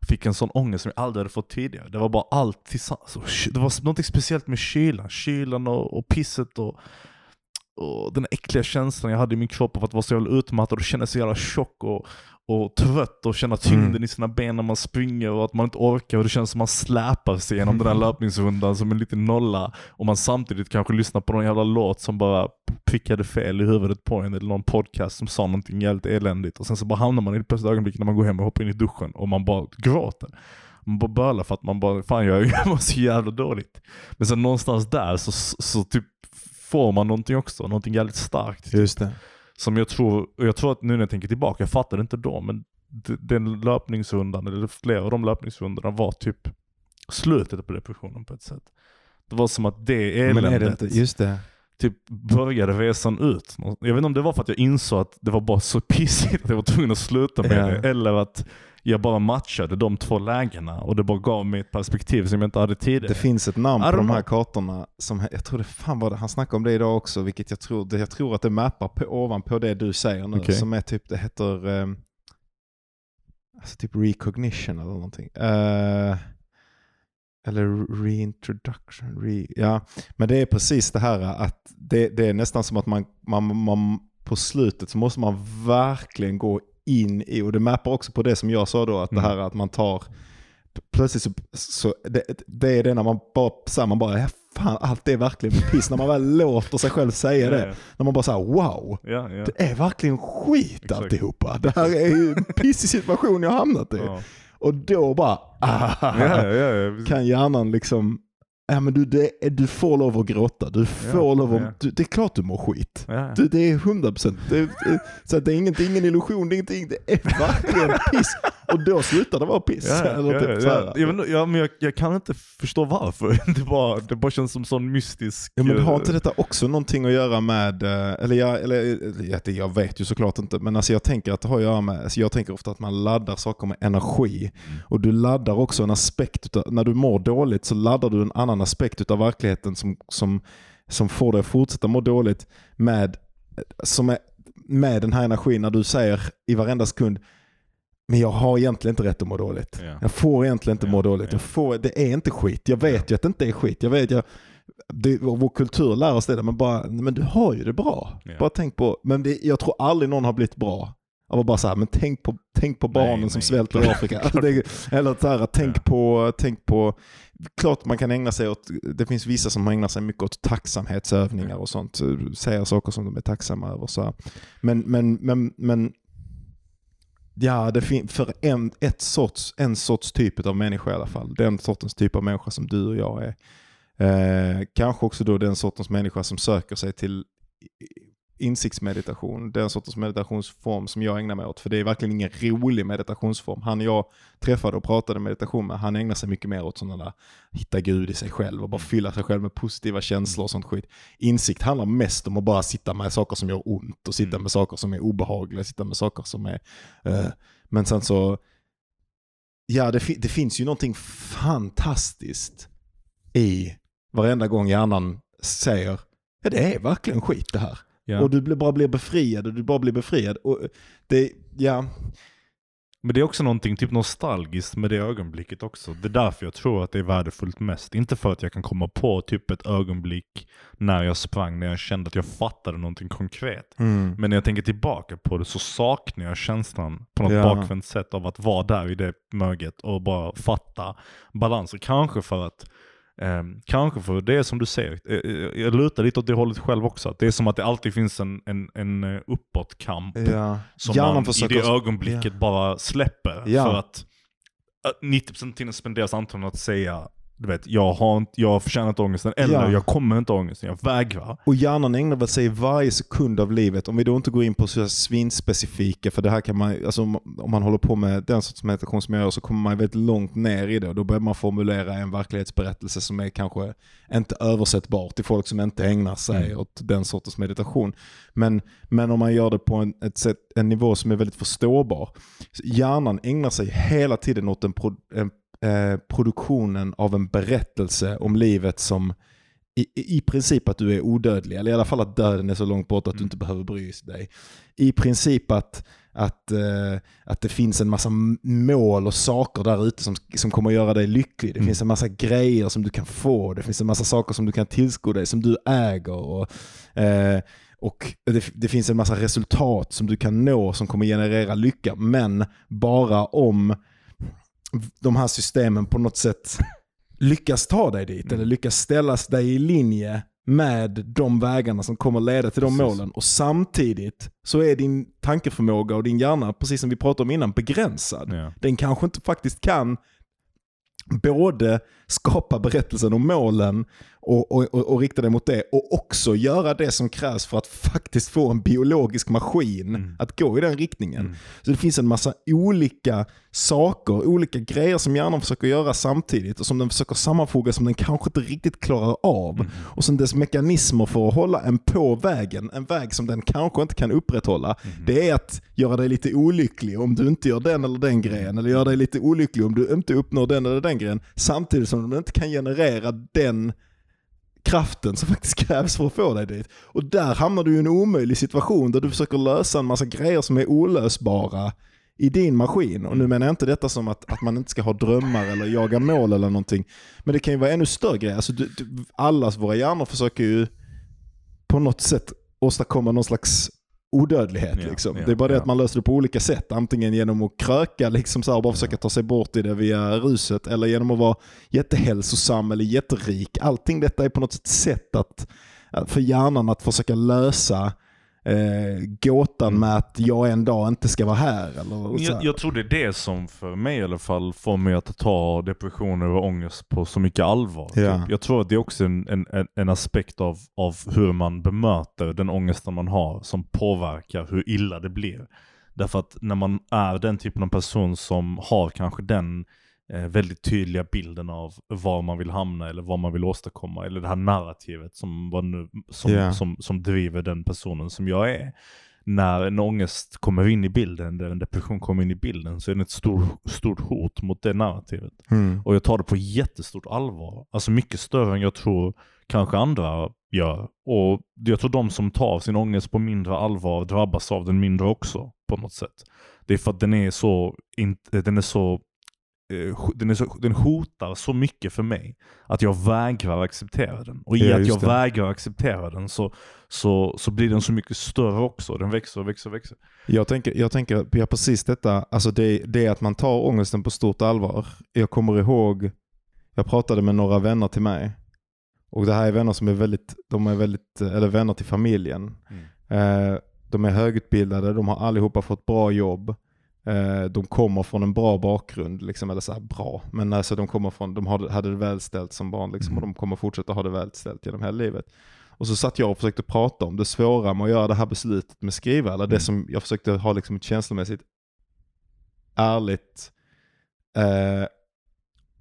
Fick en sån ångest som jag aldrig hade fått tidigare. Det var bara allt tillsammans. Alltså, det var något speciellt med kylan. Kylan och, och pisset och, och den äckliga känslan jag hade i min kropp av att vara så jävla utmattad och känna sig jävla tjock och, och trött och känna tyngden Mm. i sina ben när man springer och att man inte orkar och det känns som man släpar sig genom den här löpningsrundan som en liten nolla och man samtidigt kanske lyssnar på någon jävla låt som bara prickade fel i huvudet på en eller någon podcast som sa någonting jävligt eländigt och sen så bara hamnar man i det plötsliga ögonblicket när man går hem och hoppar in i duschen och man bara gråter. Man bara bölar för att man bara, fan jag, jag mår så jävla dåligt. Men sen någonstans där så, så typ får man någonting också, någonting jävligt starkt. Just det. Som jag tror, och jag tror att nu när jag tänker tillbaka, jag fattade inte då, men den löpningsrundan, eller flera av de löpningsrundorna var typ slutet på depressionen på ett sätt. Det var som att det Men eländet, är det inte, just det. typ började resan ut. Jag vet inte om det var för att jag insåg att det var bara så pissigt att jag var tvungen att sluta med Ja. det. Eller att jag bara matchade de två lägena och det bara gav mig ett perspektiv som jag inte hade tidigare. Det finns ett namn på de här kartorna som, jag tror det fan var det, han snackade om det idag också, vilket jag tror, jag tror att det mappar på, ovanpå det du säger nu. Okej. Som är typ, det heter, eh, alltså typ recognition eller någonting. Eh, eller reintroduction, re, ja. Men det är precis det här att det, det är nästan som att man, man, man på slutet så måste man verkligen gå in i, och det mappar också på det som jag sa då, att Mm. det här att man tar plötsligt så, så det, det är det när man bara, så här, man bara, ja, fan allt är verkligen piss. när man väl låter sig själv säga det. När man bara säger wow, Ja, ja. det är verkligen skit Exakt. alltihopa. Det här är ju en pissig situation jag har hamnat i. Ja. Och då bara, ah, Ja, ja, ja. kan hjärnan liksom, ja men du, det, du får lov att gråta. Du får Ja, lov att, ja. du, det är klart du mår skit. Ja. Du, det är 100 procent. Så det är inget, det är ingen illusion, det är ingenting. Det är verkligen piss. Och då slutar det vara piss. Ja, Eller ja, typ ja, ja. Jag, vet, ja, men jag, jag kan inte förstå varför. Det bara, det bara känns som sån mystisk... Ja men har eh, inte detta också någonting att göra med, eh, eller jag, eller, det- jag vet ju såklart inte, men alltså jag tänker att det har att göra med, alltså jag tänker ofta att man laddar saker med energi. Och du laddar också en aspekt, utav, när du mår dåligt så laddar du en annan aspekt av verkligheten som, som, som får dig att fortsätta må dåligt med, som är, med den här energin när du säger i varenda sekund men jag har egentligen inte rätt att må dåligt. Ja. Jag får egentligen inte Ja, må dåligt. ja. Jag får, det är inte skit. Jag vet ju att det inte är skit. Jag vet, jag, det, vår kultur lär oss det, men, bara, men du har ju det bra. Bara tänk på, men det, jag tror aldrig någon har blivit bra av att bara säga, men tänk på, tänk på barnen Nej, som nej, svälter i. Afrika. Alltså eller så här, tänk, på, tänk på, klart man kan ägna sig åt, det finns vissa som ägnar sig mycket åt tacksamhetsövningar och sånt, säger saker som de är tacksamma över. Så här. Men, men, men, men Ja, det för en, ett sorts, en sorts typ av människa i alla fall. Den sortens typ av människa som du och jag är. Eh, kanske också då den sortens människa som söker sig till insiktsmeditation. Den sortens meditationsform som jag ägnar mig åt. För det är verkligen ingen rolig meditationsform. Han jag träffade och pratade meditation med, han ägnar sig mycket mer åt sådana där hitta Gud i sig själv och bara fylla sig själv med positiva känslor och sånt skit. Insikt handlar mest om att bara sitta med saker som gör ont och sitta Mm. med saker som är obehagliga, sitta med saker som är... eh, men sen så... Ja, det, fi- det finns ju någonting fantastiskt i varenda gång hjärnan säger ja det är verkligen skit det här. Ja. Och du bara blir befriad och du bara blir befriad. Och det, ja, Men det är också någonting typ nostalgiskt med det ögonblicket också. Det är därför jag tror att det är värdefullt mest. Inte för att jag kan komma på typ ett ögonblick när jag sprang, när jag kände att jag fattade någonting konkret. Men när jag tänker tillbaka på det så saknar jag känslan på något Ja. bakvänt sätt av att vara där i det möget och bara fatta balanser. Kanske för att ehm, kanske för det som du säger, eh, eh, jag lutar lite åt det hållet själv också. Det är som att det alltid finns en, en, en eh, uppåtkamp ja. som Hjärnan man i det ögonblicket bara släpper. Ja. För att äh, 90% av tiden spenderas antagligen att säga du vet, jag, har inte, jag förtjänar inte ångesten, eller Ja. jag kommer inte ha ångesten, jag vägrar. Och hjärnan ägnar sig varje sekund av livet, om vi då inte går in på så här svinspecifika, för det här kan man, alltså om, man håller på med den sorts meditation som jag gör så kommer man väldigt långt ner i det då börjar man formulera en verklighetsberättelse som är kanske inte översättbar till folk som inte ägnar sig Mm. åt den sortens meditation. Men, men om man gör det på en, ett sätt, en nivå som är väldigt förståbar. Hjärnan ägnar sig hela tiden åt en, pro, en eh, produktionen av en berättelse om livet som i, i princip att du är odödlig, eller i alla fall att döden är så långt bort att du Mm. inte behöver bry dig. I princip att, att, eh, att det finns en massa mål och saker där ute som, som kommer att göra dig lycklig. Det Mm. finns en massa grejer som du kan få, det finns en massa saker som du kan tillsko dig, som du äger. Och, eh, och det, det finns en massa resultat som du kan nå som kommer generera lycka, men bara om de här systemen på något sätt lyckas ta dig dit Mm. eller lyckas ställa dig i linje med de vägarna som kommer leda till de Precis. målen. Och samtidigt så är din tankeförmåga och din hjärna, precis som vi pratade om innan, begränsad. Ja. Den kanske inte faktiskt kan både skapa berättelsen om målen och, och, och, och rikta det mot det och också göra det som krävs för att faktiskt få en biologisk maskin Mm. att gå i den riktningen. Mm. Så det finns en massa olika saker, olika grejer som hjärnan försöker göra samtidigt och som den försöker sammanfoga som den kanske inte riktigt klarar av. Mm. Och sen dess mekanismer för att hålla en på vägen, en väg som den kanske inte kan upprätthålla. Mm. Det är att göra dig lite olycklig om du inte gör den eller den grejen. Eller göra dig lite olycklig om du inte uppnår den eller den grejen. Samtidigt som om du inte kan generera den kraften som faktiskt krävs för att få dig dit. Och där hamnar du i en omöjlig situation där du försöker lösa en massa grejer som är olösbara i din maskin. Och nu menar jag inte detta som att, att man inte ska ha drömmar eller jaga mål eller någonting. Men det kan ju vara ännu större grejer. Alltså, du, du, allas våra hjärnor försöker ju på något sätt åstadkomma någon slags odödlighet. Ja, liksom. ja, det är bara det ja. att man löser det på olika sätt. Antingen genom att kröka liksom så här, och bara försöka ta sig bort i det via ruset. Eller genom att vara jättehälsosam eller jätterik. Allting detta är på något sätt att för hjärnan att försöka lösa eh, gåtan med att jag en dag inte ska vara här. Eller så här. Jag, jag tror det är det som för mig i alla fall får mig att ta depressioner och ångest på så mycket allvar. Ja. Typ. Jag tror att det är också en, en, en- aspekt av, av hur man bemöter den ångesten man har som påverkar hur illa det blir. Därför att när man är den typen av person som har kanske den väldigt tydliga bilden av var man vill hamna eller vad man vill åstadkomma. Eller det här narrativet som, nu, som, Ja. som, som driver den personen som jag är. När en ångest kommer in i bilden, när en depression kommer in i bilden, så är det ett stort, stort hot mot det narrativet. Mm. Och jag tar det på jättestort allvar. Alltså mycket större än jag tror kanske andra gör. Och jag tror de som tar sin ångest på mindre allvar drabbas av den mindre också på något sätt. Det är för att den är så, den är så eh, den, är så, den hotar så mycket för mig att jag vägrar acceptera den. Och i Ja, att jag det. vägrar acceptera den så, så, så blir den så mycket större också. Den växer och växer och växer. Jag tänker, jag tänker ja, precis detta, alltså det, det är att man tar ångesten på stort allvar. Jag kommer ihåg, jag pratade med några vänner till mig. Och det här är vänner som är väldigt, de är väldigt, eller vänner till familjen. Eh, de är högutbildade, de har allihopa fått bra jobb. Eh, de kommer från en bra bakgrund, liksom, eller så här bra, men alltså de kommer från, de hade, det välställt som barn liksom, Mm. och de kommer fortsätta ha det välställt genom hela livet. Och så satt jag och försökte prata om det svåra med att göra det här beslutet med skriva, eller det Mm. som jag försökte ha liksom ett känslomässigt ärligt eh,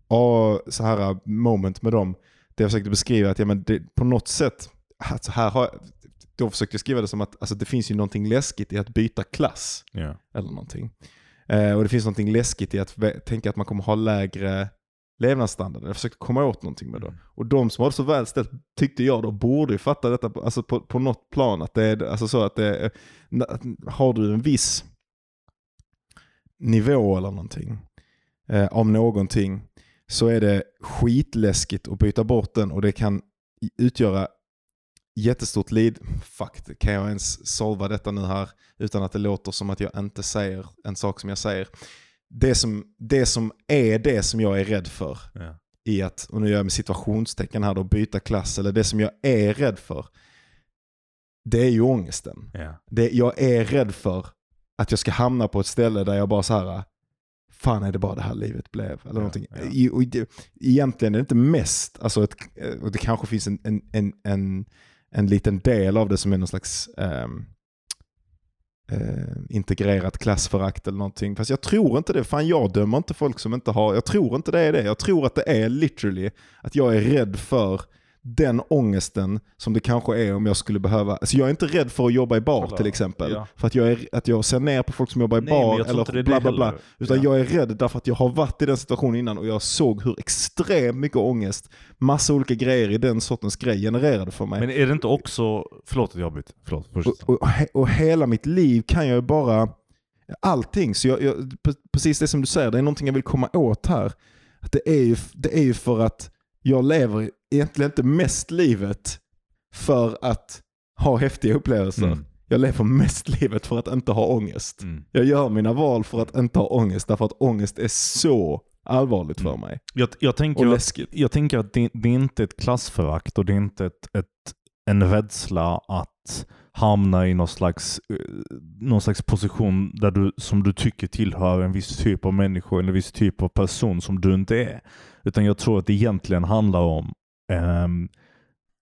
och så här moment med dem. Det jag försökte beskriva att ja, men det, på något sätt, alltså här har jag, då försökte jag skriva det som att alltså, det finns ju någonting läskigt i att byta klass Ja. eller någonting. Eh, och det finns någonting läskigt i att tänka att man kommer ha lägre levnadsstandard. Jag försökte komma åt någonting med det. Mm. Och de som har det så väl ställt tyckte jag då borde ju fatta detta på, alltså på, på något plan. Att det är alltså så att det är, har du en viss nivå eller någonting eh, av någonting så är det skitläskigt att byta bort den och det kan utgöra jättestort lid. Fuck, kan jag ens solva detta nu här utan att det låter som att jag inte säger en sak som jag säger. Det som, det som är det som jag är rädd för Ja. i att, och nu gör jag med situationstecken här då, byta klass, eller det som jag är rädd för, det är ju ångesten. Ja. Det, jag är rädd för att jag ska hamna på ett ställe där jag bara så här, fan är det bara det här livet blev? Eller Ja, någonting. ja. I, och det, egentligen är det inte mest, alltså ett, och det kanske finns en, en, en, en, en liten del av det som är någon slags eh, eh, integrerat klassförakt eller någonting. Fast jag tror inte det. Fan jag dömer inte folk som inte har, jag tror inte det är det. Jag tror att det är literally att jag är rädd för den ångesten som det kanske är om jag skulle behöva, alltså jag är inte rädd för att jobba i bar Kolla. till exempel. Ja. För att jag, är, att jag ser ner på folk som jobbar i Nej, bar eller bla bla bla. Utan Ja. jag är rädd därför att jag har varit i den situationen innan och jag såg hur extremt mycket ångest, massa olika grejer i den sortens grej genererade för mig. Men är det inte också, förlåt att jag avbryter, förlåt. fortsätt. Och, och, och hela mitt liv kan jag ju bara, allting, så jag, jag, pre- precis det som du säger, det är någonting jag vill komma åt här. Att det, är ju, det är ju för att jag lever egentligen inte mest livet för att ha häftiga upplevelser. Mm. Jag lever mest livet för att inte ha ångest. Mm. Jag gör mina val för att inte ha ångest därför att ångest är så allvarligt för Mm. mig. Jag, jag tänker Och att läskigt. jag tänker att det, det är inte ett klassförakt och det är inte ett, ett en rädsla att hamna i någon slags, eh, någon slags position där du, som du tycker tillhör en viss typ av människa eller en viss typ av person som du inte är. Utan jag tror att det egentligen handlar om ehm,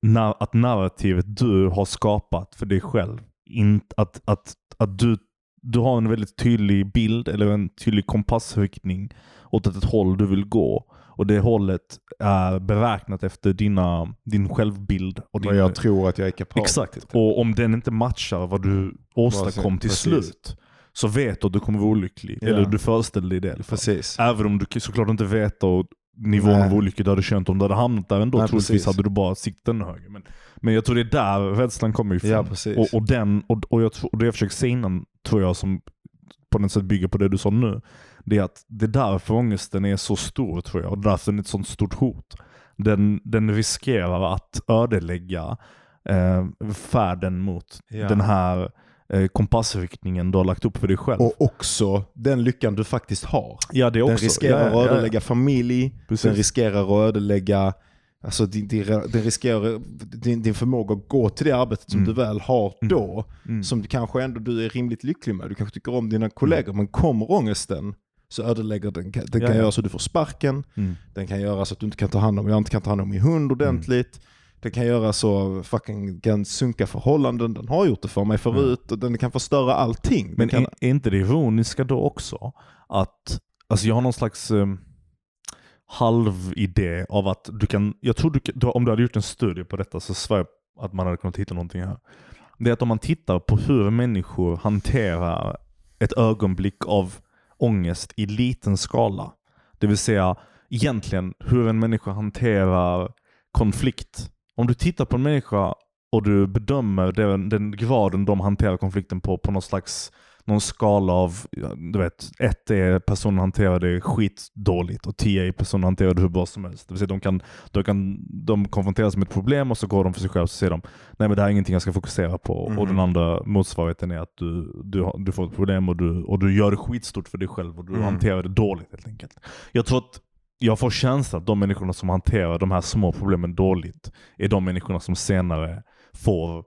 när, att narrativet du har skapat för dig själv, inte, att, att, att du, du har en väldigt tydlig bild eller en tydlig kompassriktning åt ett håll du vill gå. Och det hållet är beräknat efter dina, din självbild. Och din, jag tror att jag är kapabel Exakt. Och om den inte matchar vad du åstadkom till Precis. slut, så vet du att du kommer vara olycklig. Ja. Eller du föreställer dig det i alla fall. Precis. Även om du såklart inte vet och nivån Nej. av olyckor du hade känt om du hade hamnat där ändå. Nej, troligtvis precis. hade du bara siktat ännu högre. Men, men jag tror det är där rädslan kommer ifrån. Ja, precis. och, och, den, och, och, jag och det jag försöker säga innan, tror jag, som på något sätt bygger på det du sa nu, det är att det är därför ångesten är så stor tror jag. Och därför den är ett sånt stort hot. Den, den riskerar att ödelägga eh, färden mot Ja. den här kompassriktningen du har lagt upp för dig själv. Och också den lyckan du faktiskt har. ja, det är Den också. riskerar ja, ja, att ja. ödelägga familj, Precis. den riskerar att ödelägga Alltså din, din, den riskerar din, din förmåga att gå till det arbetet som Mm. du väl har Mm. då, Mm. som kanske ändå du är rimligt lycklig med. Du kanske tycker om dina kollegor, men kommer ångesten så ödelägger den. Den kan Ja, ja. göra så att du får sparken, Mm. den kan göra så att du inte kan ta hand om, jag inte kan ta hand om min hund ordentligt. Den kan göra så, fucking kan sunka förhållanden, den har gjort det för mig förut och den kan förstöra allting. Den Men kan, är, inte det ironiska då också att, alltså jag har någon slags um, halvidé av att du kan, jag tror du, om du hade gjort en studie på detta så svär jag att man hade kunnat hitta någonting här. Det är att om man tittar på hur människor hanterar ett ögonblick av ångest i liten skala. Det vill säga egentligen hur en människa hanterar konflikt. Om du tittar på en människa och du bedömer den, den graden de hanterar konflikten på, på någon slags någon skala av, du vet, ett är personen hanterar det skitdåligt och tio är personen hanterar det hur bra som helst. Det vill säga de kan, de kan de konfronteras med ett problem och så går de för sig själva och säger de nej men det här är ingenting jag ska fokusera på. Och Mhm. den andra motsvarigheten är att du, du, du får ett problem och du, och du gör det skitstort för dig själv och du Mm. hanterar det dåligt helt enkelt. Jag tror att jag får känslan att de människorna som hanterar de här små problemen dåligt är de människorna som senare får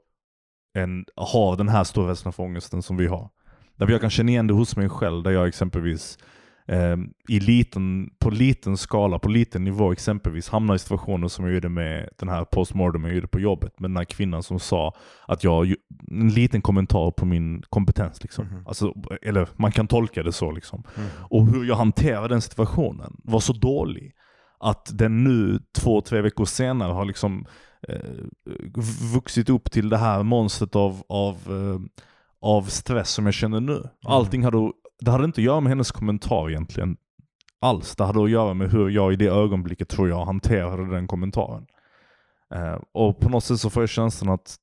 en, har den här stora rädslan för ångesten som vi har. Därför jag kan känna igen det hos mig själv, där jag exempelvis i liten, på liten skala, på liten nivå exempelvis hamnar i situationer som jag gjorde med den här postmortem jag gjorde på jobbet, med den här kvinnan som sa att jag, en liten kommentar på min kompetens. Liksom. Mhm. Alltså, eller man kan tolka det så. Liksom. Mm. Och hur jag hanterade den situationen var så dålig att den nu två, tre veckor senare har liksom eh, vuxit upp till det här monstret av, av, eh, av stress som jag känner nu. Allting hade, det hade inte att göra med hennes kommentar egentligen alls. Det hade att göra med hur jag i det ögonblicket tror jag hanterade den kommentaren. Eh, och på något sätt så får jag känslan att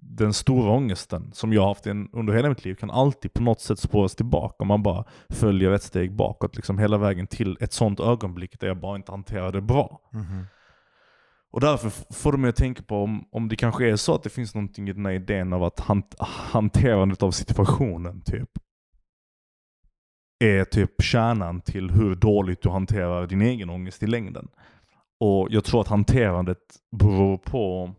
den stora ångesten som jag har haft en, under hela mitt liv kan alltid på något sätt spåras tillbaka om man bara följer ett steg bakåt. Liksom hela vägen till ett sånt ögonblick där jag bara inte hanterar det bra. Mhm. Och därför får det mig att tänka på om, om det kanske är så att det finns någonting i den här idén av att hant hanterandet av situationen typ är typ kärnan till hur dåligt du hanterar din egen ångest i längden. Och jag tror att hanterandet beror på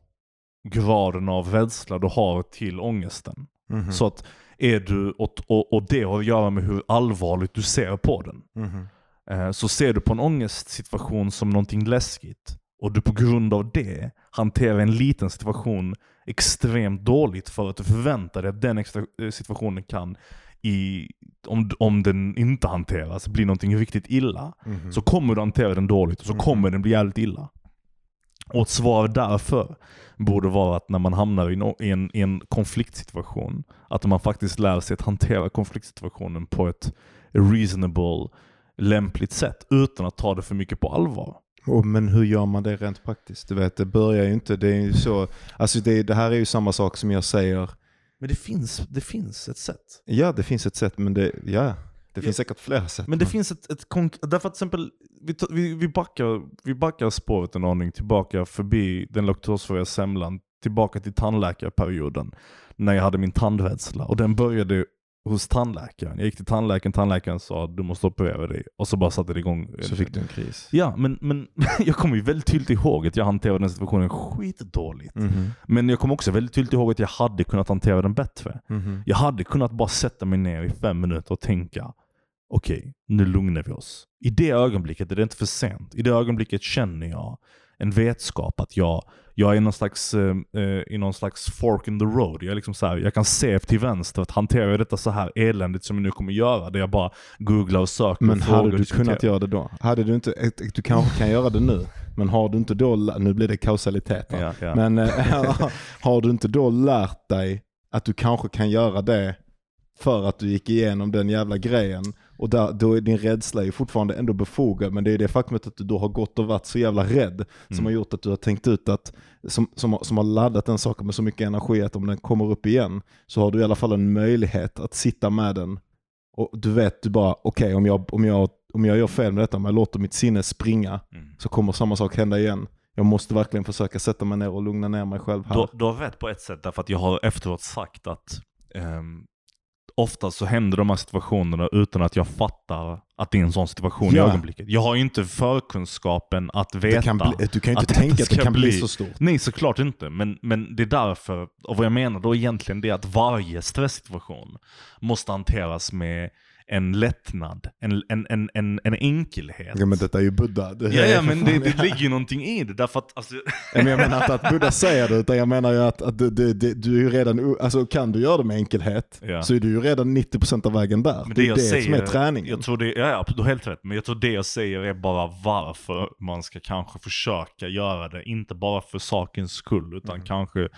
graden av rädsla du har till ångesten. Mhm. Så att är du, och, och, och det har att göra med hur allvarligt du ser på den. Mhm. Eh, Så ser du på en ångestsituation som någonting läskigt och du på grund av det hanterar en liten situation extremt dåligt för att du förväntar dig att den eh, situationen kan, i, om, om den inte hanteras, bli någonting riktigt illa. Mhm. Så kommer du hantera den dåligt och så Mhm. kommer den bli jävligt illa. Och ett svar därför borde vara att när man hamnar i en, i en, i en konfliktsituation, att man faktiskt lär sig att hantera konfliktsituationen på ett reasonable, lämpligt sätt utan att ta det för mycket på allvar. Och, men hur gör man det rent praktiskt? Du vet, det börjar ju inte, det är ju så, alltså det, det här är ju samma sak som jag säger, Men det finns, det finns ett sätt. ja det finns ett sätt men det, ja, det Ja. finns säkert flera sätt. Men det finns ett, ett konk- därför att till exempel, vi, vi, vi, backar, vi backar spåret en aning tillbaka förbi den laktosfria semlan, tillbaka till tandläkarperioden, när jag hade min tandrädsla. Och den började hos tandläkaren. Jag gick till tandläkaren, tandläkaren sa du måste operera dig. Och så bara satte det igång. Så fick du en kris. Ja, men, men jag kommer ju väldigt tydligt ihåg att jag hanterade den situationen skitdåligt. Mhm. Men jag kommer också väldigt tydligt ihåg att jag hade kunnat hantera den bättre. Mhm. Jag hade kunnat bara sätta mig ner i fem minuter och tänka okej, nu lugnar vi oss. I det ögonblicket är det inte för sent. I det ögonblicket känner jag en vetskap att jag, jag är någon slags, eh, eh, i någon slags fork in the road. Jag, är liksom så här, jag kan se till vänster att hanterar jag detta så här eländigt som jag nu kommer göra, där jag bara googlar och söker Men och hade du diskuterar. kunnat göra det då? Hade du inte, du kanske kan göra det nu, men har du inte då, nu blir det kausalitet. Ja, ja. Men eh, har du inte då lärt dig att du kanske kan göra det för att du gick igenom den jävla grejen och där, då är din rädsla ju fortfarande ändå befogad men det är det faktumet att du då har gått och varit så jävla rädd som Mm. har gjort att du har tänkt ut att, som, som, som har laddat den saken med så mycket energi att om den kommer upp igen så har du i alla fall en möjlighet att sitta med den och du vet du bara okej om, jag, om, jag, om jag gör fel med detta, om jag låter mitt sinne springa Mm. så kommer samma sak hända igen. Jag måste verkligen försöka sätta mig ner och lugna ner mig själv här. Du, du har rätt på ett sätt, därför att jag har efteråt sagt att um, ofta så händer de här situationerna utan att jag fattar att det är en sån situation i Ja. ögonblicket. Jag har ju inte förkunskapen att veta. kan bli, du kan ju att inte detta tänka att det kan bli bli- så stort. Nej, såklart inte. Men, men det är därför, och vad jag menar då egentligen, det är att varje stresssituation måste hanteras med en lättnad, en, en, en, en, en enkelhet. Ja, men detta är ju Buddha. Det Ja, är ja men det, det ligger ju någonting i det. Därför att, alltså, Ja, men jag menar inte att Buddha säger det, utan jag menar ju att, att du, du, du, är ju redan, alltså kan du göra det med enkelhet Ja. så är du ju redan 90% av vägen där. Men det är jag det säger, som är träningen. Jag tror det, ja, ja, du har helt rätt. Men jag tror det jag säger är bara varför man ska kanske försöka göra det. Inte bara för sakens skull, utan Mm. kanske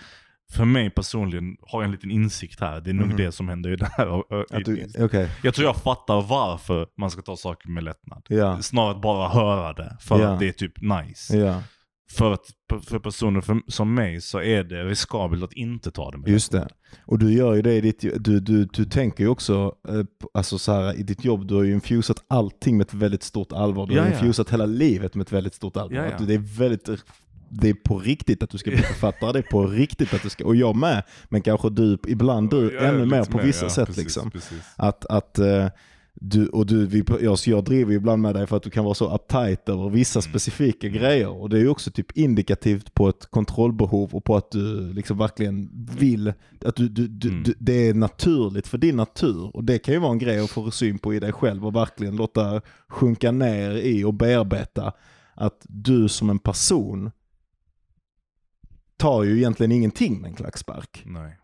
för mig personligen har jag en liten insikt här. Det är nog Mhm. det som händer i det här. du, okej. Jag tror jag fattar varför man ska ta saker med lättnad. Ja. Snarare att bara höra det, för Ja. att det är typ nice. Ja, För, att, för personer för, som mig så är det riskabelt att inte ta det med just lättnad. det. Och du gör ju det i ditt, du, du, du tänker ju också, eh, alltså så här, i ditt jobb, du har ju infusat allting med ett väldigt stort allvar. Du har Ja, infusat hela livet med ett väldigt stort allvar. Ja, ja. Det är väldigt det är på riktigt att du ska bli författare, det är på riktigt att du ska, och jag med, men kanske du, ibland du Ja, ännu mer på vissa ja, sätt precis, liksom. Precis. Att, att eh, du, och du, vi, jag, jag driver ibland med dig för att du kan vara så uptight över vissa Mm. specifika grejer. Och det är också typ indikativt på ett kontrollbehov och på att du liksom verkligen vill, att du, du, du, Mm. du, det är naturligt för din natur. Och det kan ju vara en grej att få syn på i dig själv och verkligen låta sjunka ner i och bearbeta. Att du som en person tar ju egentligen ingenting med en klackspark. Nej.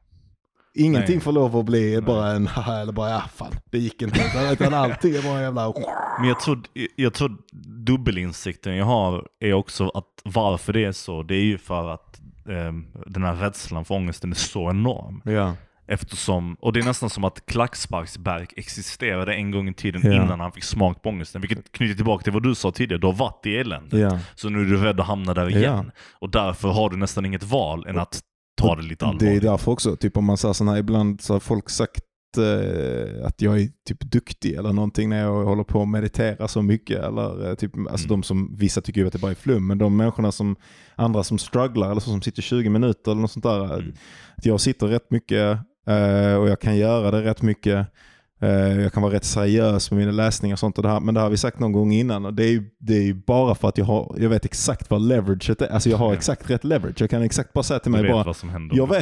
Ingenting Nej. får lov att bli Nej. bara en haha eller bara ja fan det gick inte. Utan- allting är bara en jävla... Men jag tror, jag tror dubbelinsikten jag har är också att varför det är så, det är ju för att ehm, den här rädslan för ångesten är så enorm. Ja. Eftersom, och det är nästan som att Klacksparksberg existerade en gång i tiden Ja. innan han fick smak på ångesten. Vilket knyter tillbaka till vad du sa tidigare, du har varit i elände. Ja. Så nu är du rädd att hamna där igen. Och därför har du nästan inget val än att ta det lite Det är allvarligt. därför också, typ om man säger sån här, ibland så har folk sagt eh, att jag är typ duktig eller någonting när jag håller på att meditera så mycket. Eller, eh, typ, alltså Mm. de som, vissa tycker ju att det bara är flum, men de människorna som, andra som strugglar eller så som sitter 20 minuter eller något sånt där. Mm. Att jag sitter rätt mycket och jag kan göra det rätt mycket. Eh, jag kan vara rätt seriös med mina läsningar och sånt. Och det här, men det har vi sagt någon gång innan. Och det, är det är bara för att jag, har, jag vet exakt vad leveraget är. Alltså jag har Ja. exakt rätt leverage. Jag kan exakt bara säga till mig bara, jag vet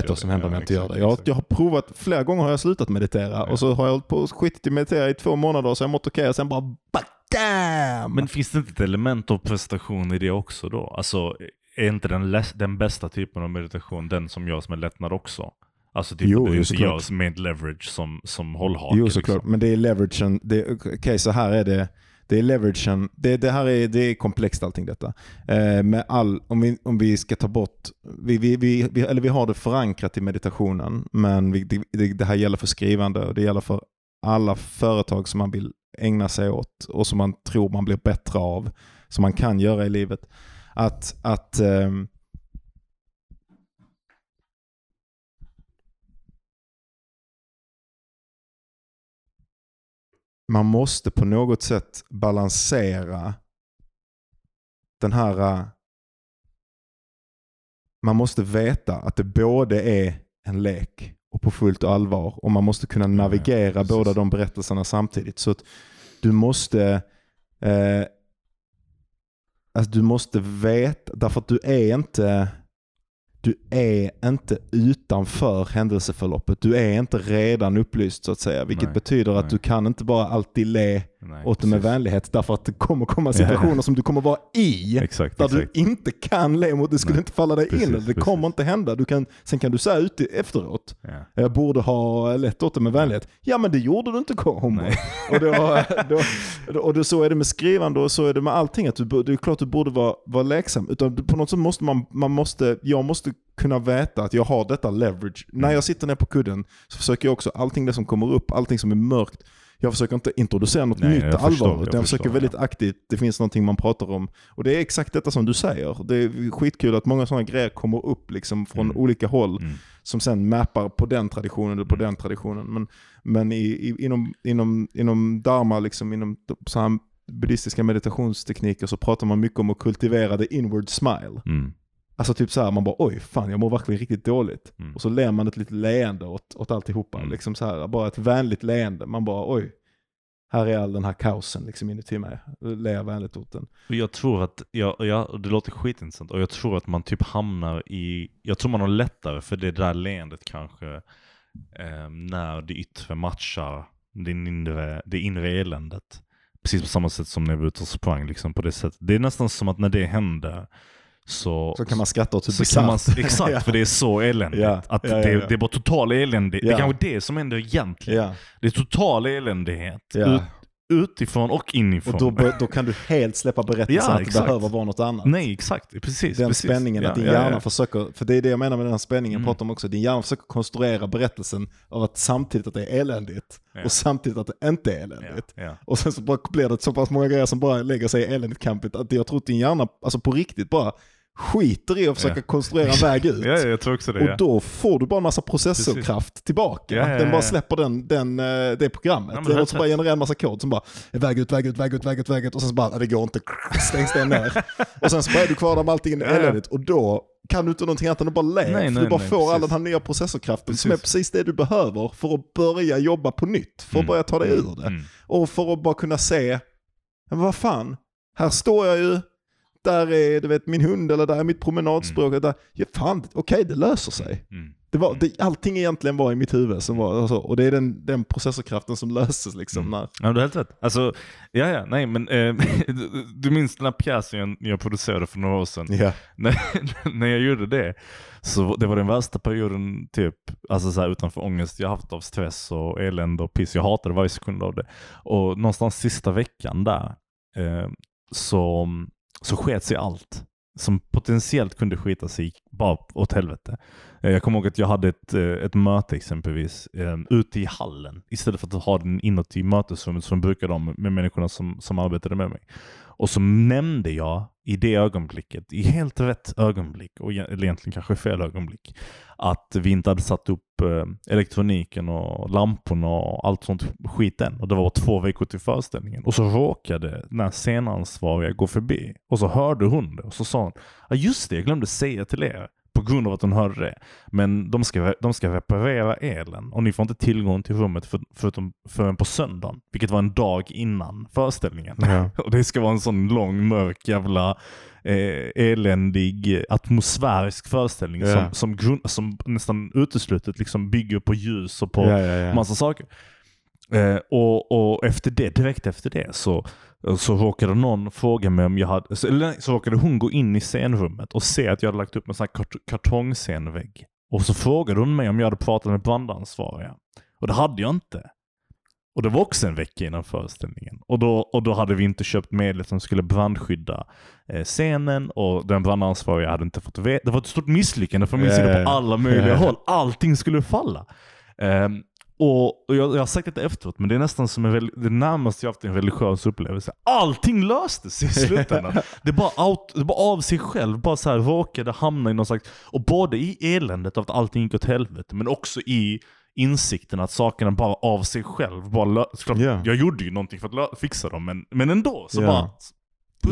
vad som händer om Ja, jag inte gör det. Jag, exakt. jag har provat, flera gånger har jag slutat meditera och så har jag hållit på och skitit i meditera i två månader och så har jag mått okej och sen bara BADAM! Men finns det inte ett element av prestation i det också då? Alltså, är inte den, den bästa typen av meditation den som görs med lättnad också? Alltså typ Jo, det jo, inte såklart. görs med leverage som, som hållhake. Jo såklart, liksom. men det är leveragen. Okej, så här är det. Det är leveragen. Det, det här är, det är komplext allting detta. Eh, med all, om, vi, om vi ska ta bort, vi, vi, vi, eller vi har det förankrat i meditationen, men vi, det, det, här gäller för skrivande och det gäller för alla företag som man vill ägna sig åt och som man tror man blir bättre av, som man kan göra i livet. Att, att ehm, man måste på något sätt balansera den här... äh, Man måste veta att det både är en lek och på fullt allvar. Och man måste kunna navigera precis. båda de berättelserna samtidigt. Så att du måste eh, alltså du måste veta, därför att du är inte du är inte utanför händelseförloppet. Du är inte redan upplyst så att säga. Vilket Nej, betyder att nej. du kan inte bara alltid le Nej, åt det med precis. vänlighet. Därför att det kommer komma situationer som du kommer vara i. Exakt, Där exakt. du inte kan le mot, det skulle Nej, inte falla dig precis, in. Det precis. kommer inte hända. Du kan, sen kan du säga ut det efteråt. Ja. Jag borde ha lett åt det med vänlighet. Ja men det gjorde du inte. Nej. Och, då, då, och då, så är det med skrivande och så är det med allting. Att du, det är klart du borde vara, vara läksam. Utan på något sätt måste man, man måste, jag måste kunna veta att jag har detta leverage. När jag sitter ner på kudden så försöker jag också, allting det som kommer upp, allting som är mörkt, jag försöker inte introducera något Nej, nytt jag förstår, allvarligt. jag utan Jag, försöker väldigt ja. aktivt, det finns någonting man pratar om. Och det är exakt detta som du säger. Det är skitkul att många sådana grejer kommer upp liksom från Mm. olika håll Mm. som sen mappar på den traditionen eller på Mm. den traditionen. Men, men i, i, inom, inom, inom dharma, liksom, inom så här buddhistiska meditationstekniker så pratar man mycket om att kultivera the inward smile. Alltså typ så här, man bara oj, fan jag mår verkligen riktigt dåligt. Mm. Och så ler man ett litet leende åt, åt alltihopa. Mm. Liksom så här, bara ett vänligt leende. Man bara oj, här är all den här kaosen liksom inuti mig. Ler vänligt åt den. Och Jag tror att, ja, ja, det låter skitintressant och jag tror att man typ hamnar i, jag tror man har lättare för det där leendet kanske eh, när det yttre matchar det inre, det inre eländet. Precis på samma sätt som när vi var ute och sprang liksom på det sättet. Det är nästan som att när det händer så, Så kan man skratta åt hur man, bisarrt. exakt, Ja. för det är så eländigt. Ja, Att ja, det, det är bara total elände. Det är kanske det som händer egentligen. Det är total eländighet. Ut, utifrån och inifrån. Och då, då kan du helt släppa berättelsen att det exakt. behöver vara något annat. Nej, exakt. Precis. den precis. spänningen, att din hjärna försöker, för det är det jag menar med den här spänningen, Mm. pratar om också, din hjärna försöker konstruera berättelsen av att samtidigt att det är eländigt och samtidigt att det inte är eländigt. Och sen så bara blir det så pass många grejer som bara lägger sig i eländigt-campet att jag tror att din hjärna, alltså på riktigt bara skiter i att försöka Ja. konstruera en väg ut. Ja, ja, jag tror också det. Och ja. då får du bara en massa processorkraft tillbaka. Ja, Den bara släpper den, den, eh, det programmet. Ja, det låter bara rätt. generera en massa kod som bara väg ut, väg ut, väg ut, väg ut, väg ut och sen så bara, "Nej, det går inte, stängs det ner. och sen så bara är du kvar där med allting Ja, eländigt och då kan du inte någonting annat än att bara le. Nej, för nej, du bara nej, får all precis. den här nya processorkraften som är Precis. precis det du behöver för att börja jobba på nytt. För att Mm. börja ta dig ur det. Mm. Och för att bara kunna se, men vad fan, här står jag ju, där är du vet, min hund eller där är mitt promenadspråk. Där, ja, fan, okej det löser sig. Mm. Det var, det, allting egentligen var i mitt huvud. Som var, alltså, och det är den, den processorkraften som löses liksom. Mm. När, Ja, du har helt rätt. Alltså, ja, ja, nej, men eh, du, du minns den här pjäsen jag, jag producerade för några år sedan? ja. när, när jag gjorde det, så det var den värsta perioden typ, alltså så här, utanför ångest jag haft av stress och elände och piss. Jag hatade varje sekund av det. Och någonstans sista veckan där, eh, så, så sket sig allt. Som potentiellt kunde skita sig bara åt helvete. Eh, jag kommer ihåg att jag hade ett, eh, ett möte exempelvis ehm, ute i hallen istället för att ha den inåt i mötesrummet som brukade de med människorna som, som arbetade med mig. Och så nämnde jag i det ögonblicket, i helt rätt ögonblick, och eller egentligen kanske fel ögonblick, att vi inte hade satt upp eh, elektroniken och lamporna och allt sånt skit än. Och det var två veckor till föreställningen. Och så råkade den här scenansvariga gå förbi. Och så hörde hon det och så sa hon, ja just det, jag glömde säga till er. Grund av att hon hörde det. Men de ska, de ska reparera elen och ni får inte tillgång till rummet för, förutom förrän på söndagen. Vilket var en dag innan föreställningen. Ja. Och det ska vara en sån lång, mörk jävla eh, eländig atmosfärisk föreställning Ja. som, som, grund, som nästan uteslutet liksom bygger på ljus och på ja. massa saker. Eh, och, och efter det, direkt efter det så, så råkade någon fråga mig om jag hade, så, eller så råkade hon gå in i scenrummet och se att jag hade lagt upp en sån här kart, kartongscenvägg. Och så frågade hon mig om jag hade pratat med brandansvariga. Och det hade jag inte. Och det var också en vecka innan föreställningen. Och då, och då hade vi inte köpt medlet som skulle brandskydda eh, scenen och den brandansvariga hade inte fått veta. Det var ett stort misslyckande från min sida på alla möjliga håll. Allting skulle falla. Ehm, och och jag, jag har sagt det efteråt, men det är nästan som en, det närmaste jag haft en religiös upplevelse. Allting löste sig i slutändan. det, bara out, det bara av sig själv, bara så här råkade hamna i någon slags, och både i eländet av att allting gick åt helvete, men också i insikten att sakerna bara av sig själv, bara såklart, Ja. jag gjorde ju någonting för att fixa dem, men, men ändå så Ja. bara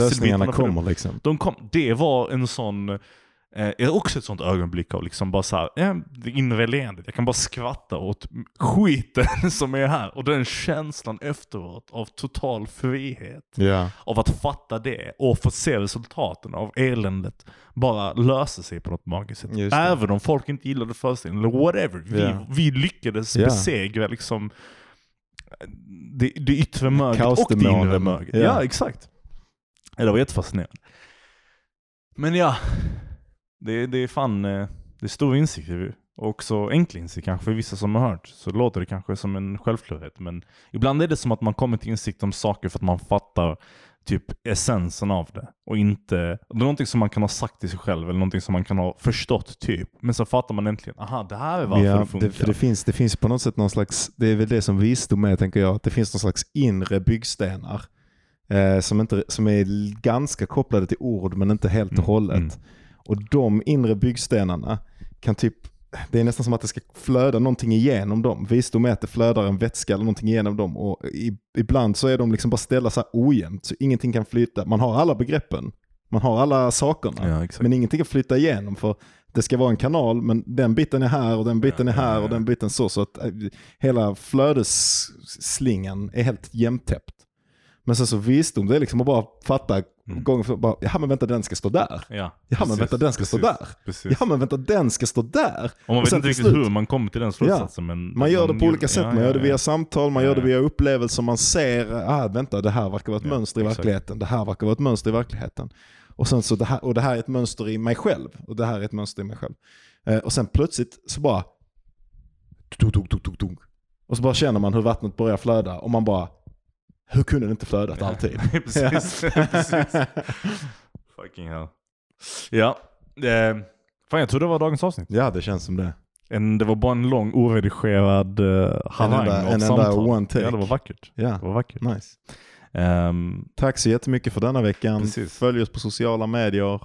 Lösningarna kommer liksom. De kom, det var en sån Eh, är också ett sånt ögonblick av liksom bara så här, eh, det inre leendet. Jag kan bara skvatta åt skiten som är här. Och den känslan efteråt av total frihet. Ja. Av att fatta det och få se resultaten av eländet bara lösa sig på något magiskt sätt. Även om folk inte gillade föreställningen, eller whatever. Vi, Ja. vi lyckades Ja. besegra liksom det, det yttre mörkret och det inre mörkret. Ja. Ja. exakt. Det var jättefascinerande. Men ja, det, det är fan eh, det är stor insikt. Och också enkel insikt kanske för vissa som har hört. Så låter det kanske som en självklarhet. Men ibland är det som att man kommer till insikt om saker för att man fattar typ essensen av det. Och inte, det är någonting som man kan ha sagt till sig själv eller någonting som man kan ha förstått typ. Men så fattar man äntligen, aha det här är varför ja, det funkar. det, för det finns, det finns på något sätt någon slags, det är väl det som visdom är tänker jag, att det finns någon slags inre byggstenar eh, som, inte, som är ganska kopplade till ord men inte helt och Mm, hållet. mm. Och de inre byggstenarna kan typ, det är nästan som att det ska flöda någonting igenom dem. Visdom är att det flödar en vätska eller någonting igenom dem och i, ibland så är de liksom bara ställda så här ojämnt så ingenting kan flytta. Man har alla begreppen, man har alla sakerna. Ja. Men ingenting kan flytta igenom för det ska vara en kanal men den biten är här och den biten Ja, är här ja, och den biten så. Så att eh, hela flödesslingan är helt jämntäppt. Men sen så visdom, det är liksom att bara fatta Mm. gång för bara, ja men vänta den ska stå där. Ja, Ja men vänta den ska stå precis, där. Precis. Ja men vänta den ska stå där. och man och vet inte riktigt hur man kommer till den slutsatsen. Men Man gör det på olika sätt. ja, Man gör ja, det ja. via samtal, man Ja, gör det ja. via upplevelser. Man ser, ah, vänta det här verkar vara ett Ja, mönster i verkligheten. Det här verkar vara ett mönster i verkligheten. Och, sen så det här, och det här är ett mönster i mig själv. Och det här är ett mönster i mig själv. Eh, och sen plötsligt så bara... Tung, tung, tung. Och så bara känner man hur vattnet börjar flöda. Och man bara... Hur kunde det inte flödat alltid? precis. precis. Fucking hell. Ja. Eh, fan jag tror det var dagens avsnitt. ja, det känns som det. En, det var bara en lång oredigerad uh, harang enda- av en enda one take. Ja det var vackert. Ja, Det var vackert. nice. Ehm, Tack så jättemycket för denna veckan. Precis. Följ oss på sociala medier.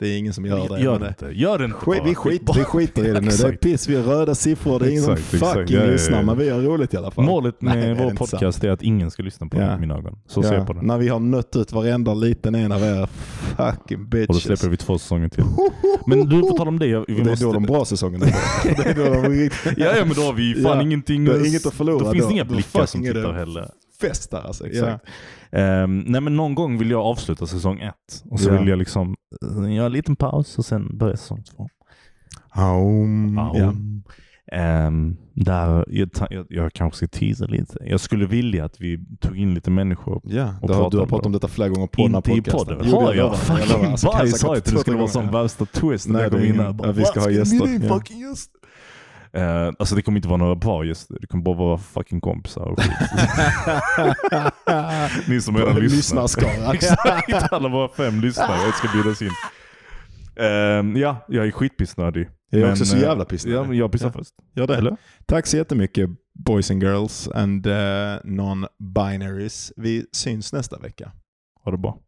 Det är ingen som gör det. gör det det. inte. Gör det inte Skit, vi, skiter, vi skiter i det nu. Det är Exakt. piss, vi har röda siffror. Det är ingen Exakt, som exakt. fucking ja, ja. lyssnar, men vi har roligt i alla fall. Målet med Nej, det är vår podcast är att ingen ska lyssna på Ja. den i mina ögon. Så Ja, jag på den. När vi har nött ut varenda liten en av er fucking Och då bitches. släpper vi två säsonger till. Men du, på tal om det. Vi det är måste... då de bra säsongerna är. Det är då de riktigt Ja, ja men då har vi fan Ja, ingenting... du har inget att förlora. Då finns det inga blickar som är det tittar heller. Festar alltså. Exakt. Ehm, nej men någon gång vill jag avsluta säsong ett. Och så Ja. vill jag liksom uh, göra en liten paus och sen börja säsong två. Ja. Um, ja. Ehm, där, jag, jag, jag kanske ska teasa lite. Jag skulle vilja att vi tog in lite människor. Ja, Och du har, du har pratat om detta flera gånger på den här Inte i podcasten. podden. Har det jag? jag, Fucking. Alltså, har jag inte. Det skulle vara som värsta twist när jag kom in här. Bara, vi ska "Vad ha gäster." din Ja. fucking gäst?" Eh, alltså det kommer inte vara några bra gäster. Det kommer bara vara fucking kompisar och skit. Ni som redan lyssnar. Lyssnarskara. Exakt, alla våra fem lyssnare ska bjudas in. Ehm, ja, jag är skitpissnödig. Jag är Men, också så eh, jävla pissnödig. Ja, jag pissar Ja. först. Gör det. Eller? Tack så jättemycket boys and girls and uh, non-binaries. Vi syns nästa vecka. Ha det bra.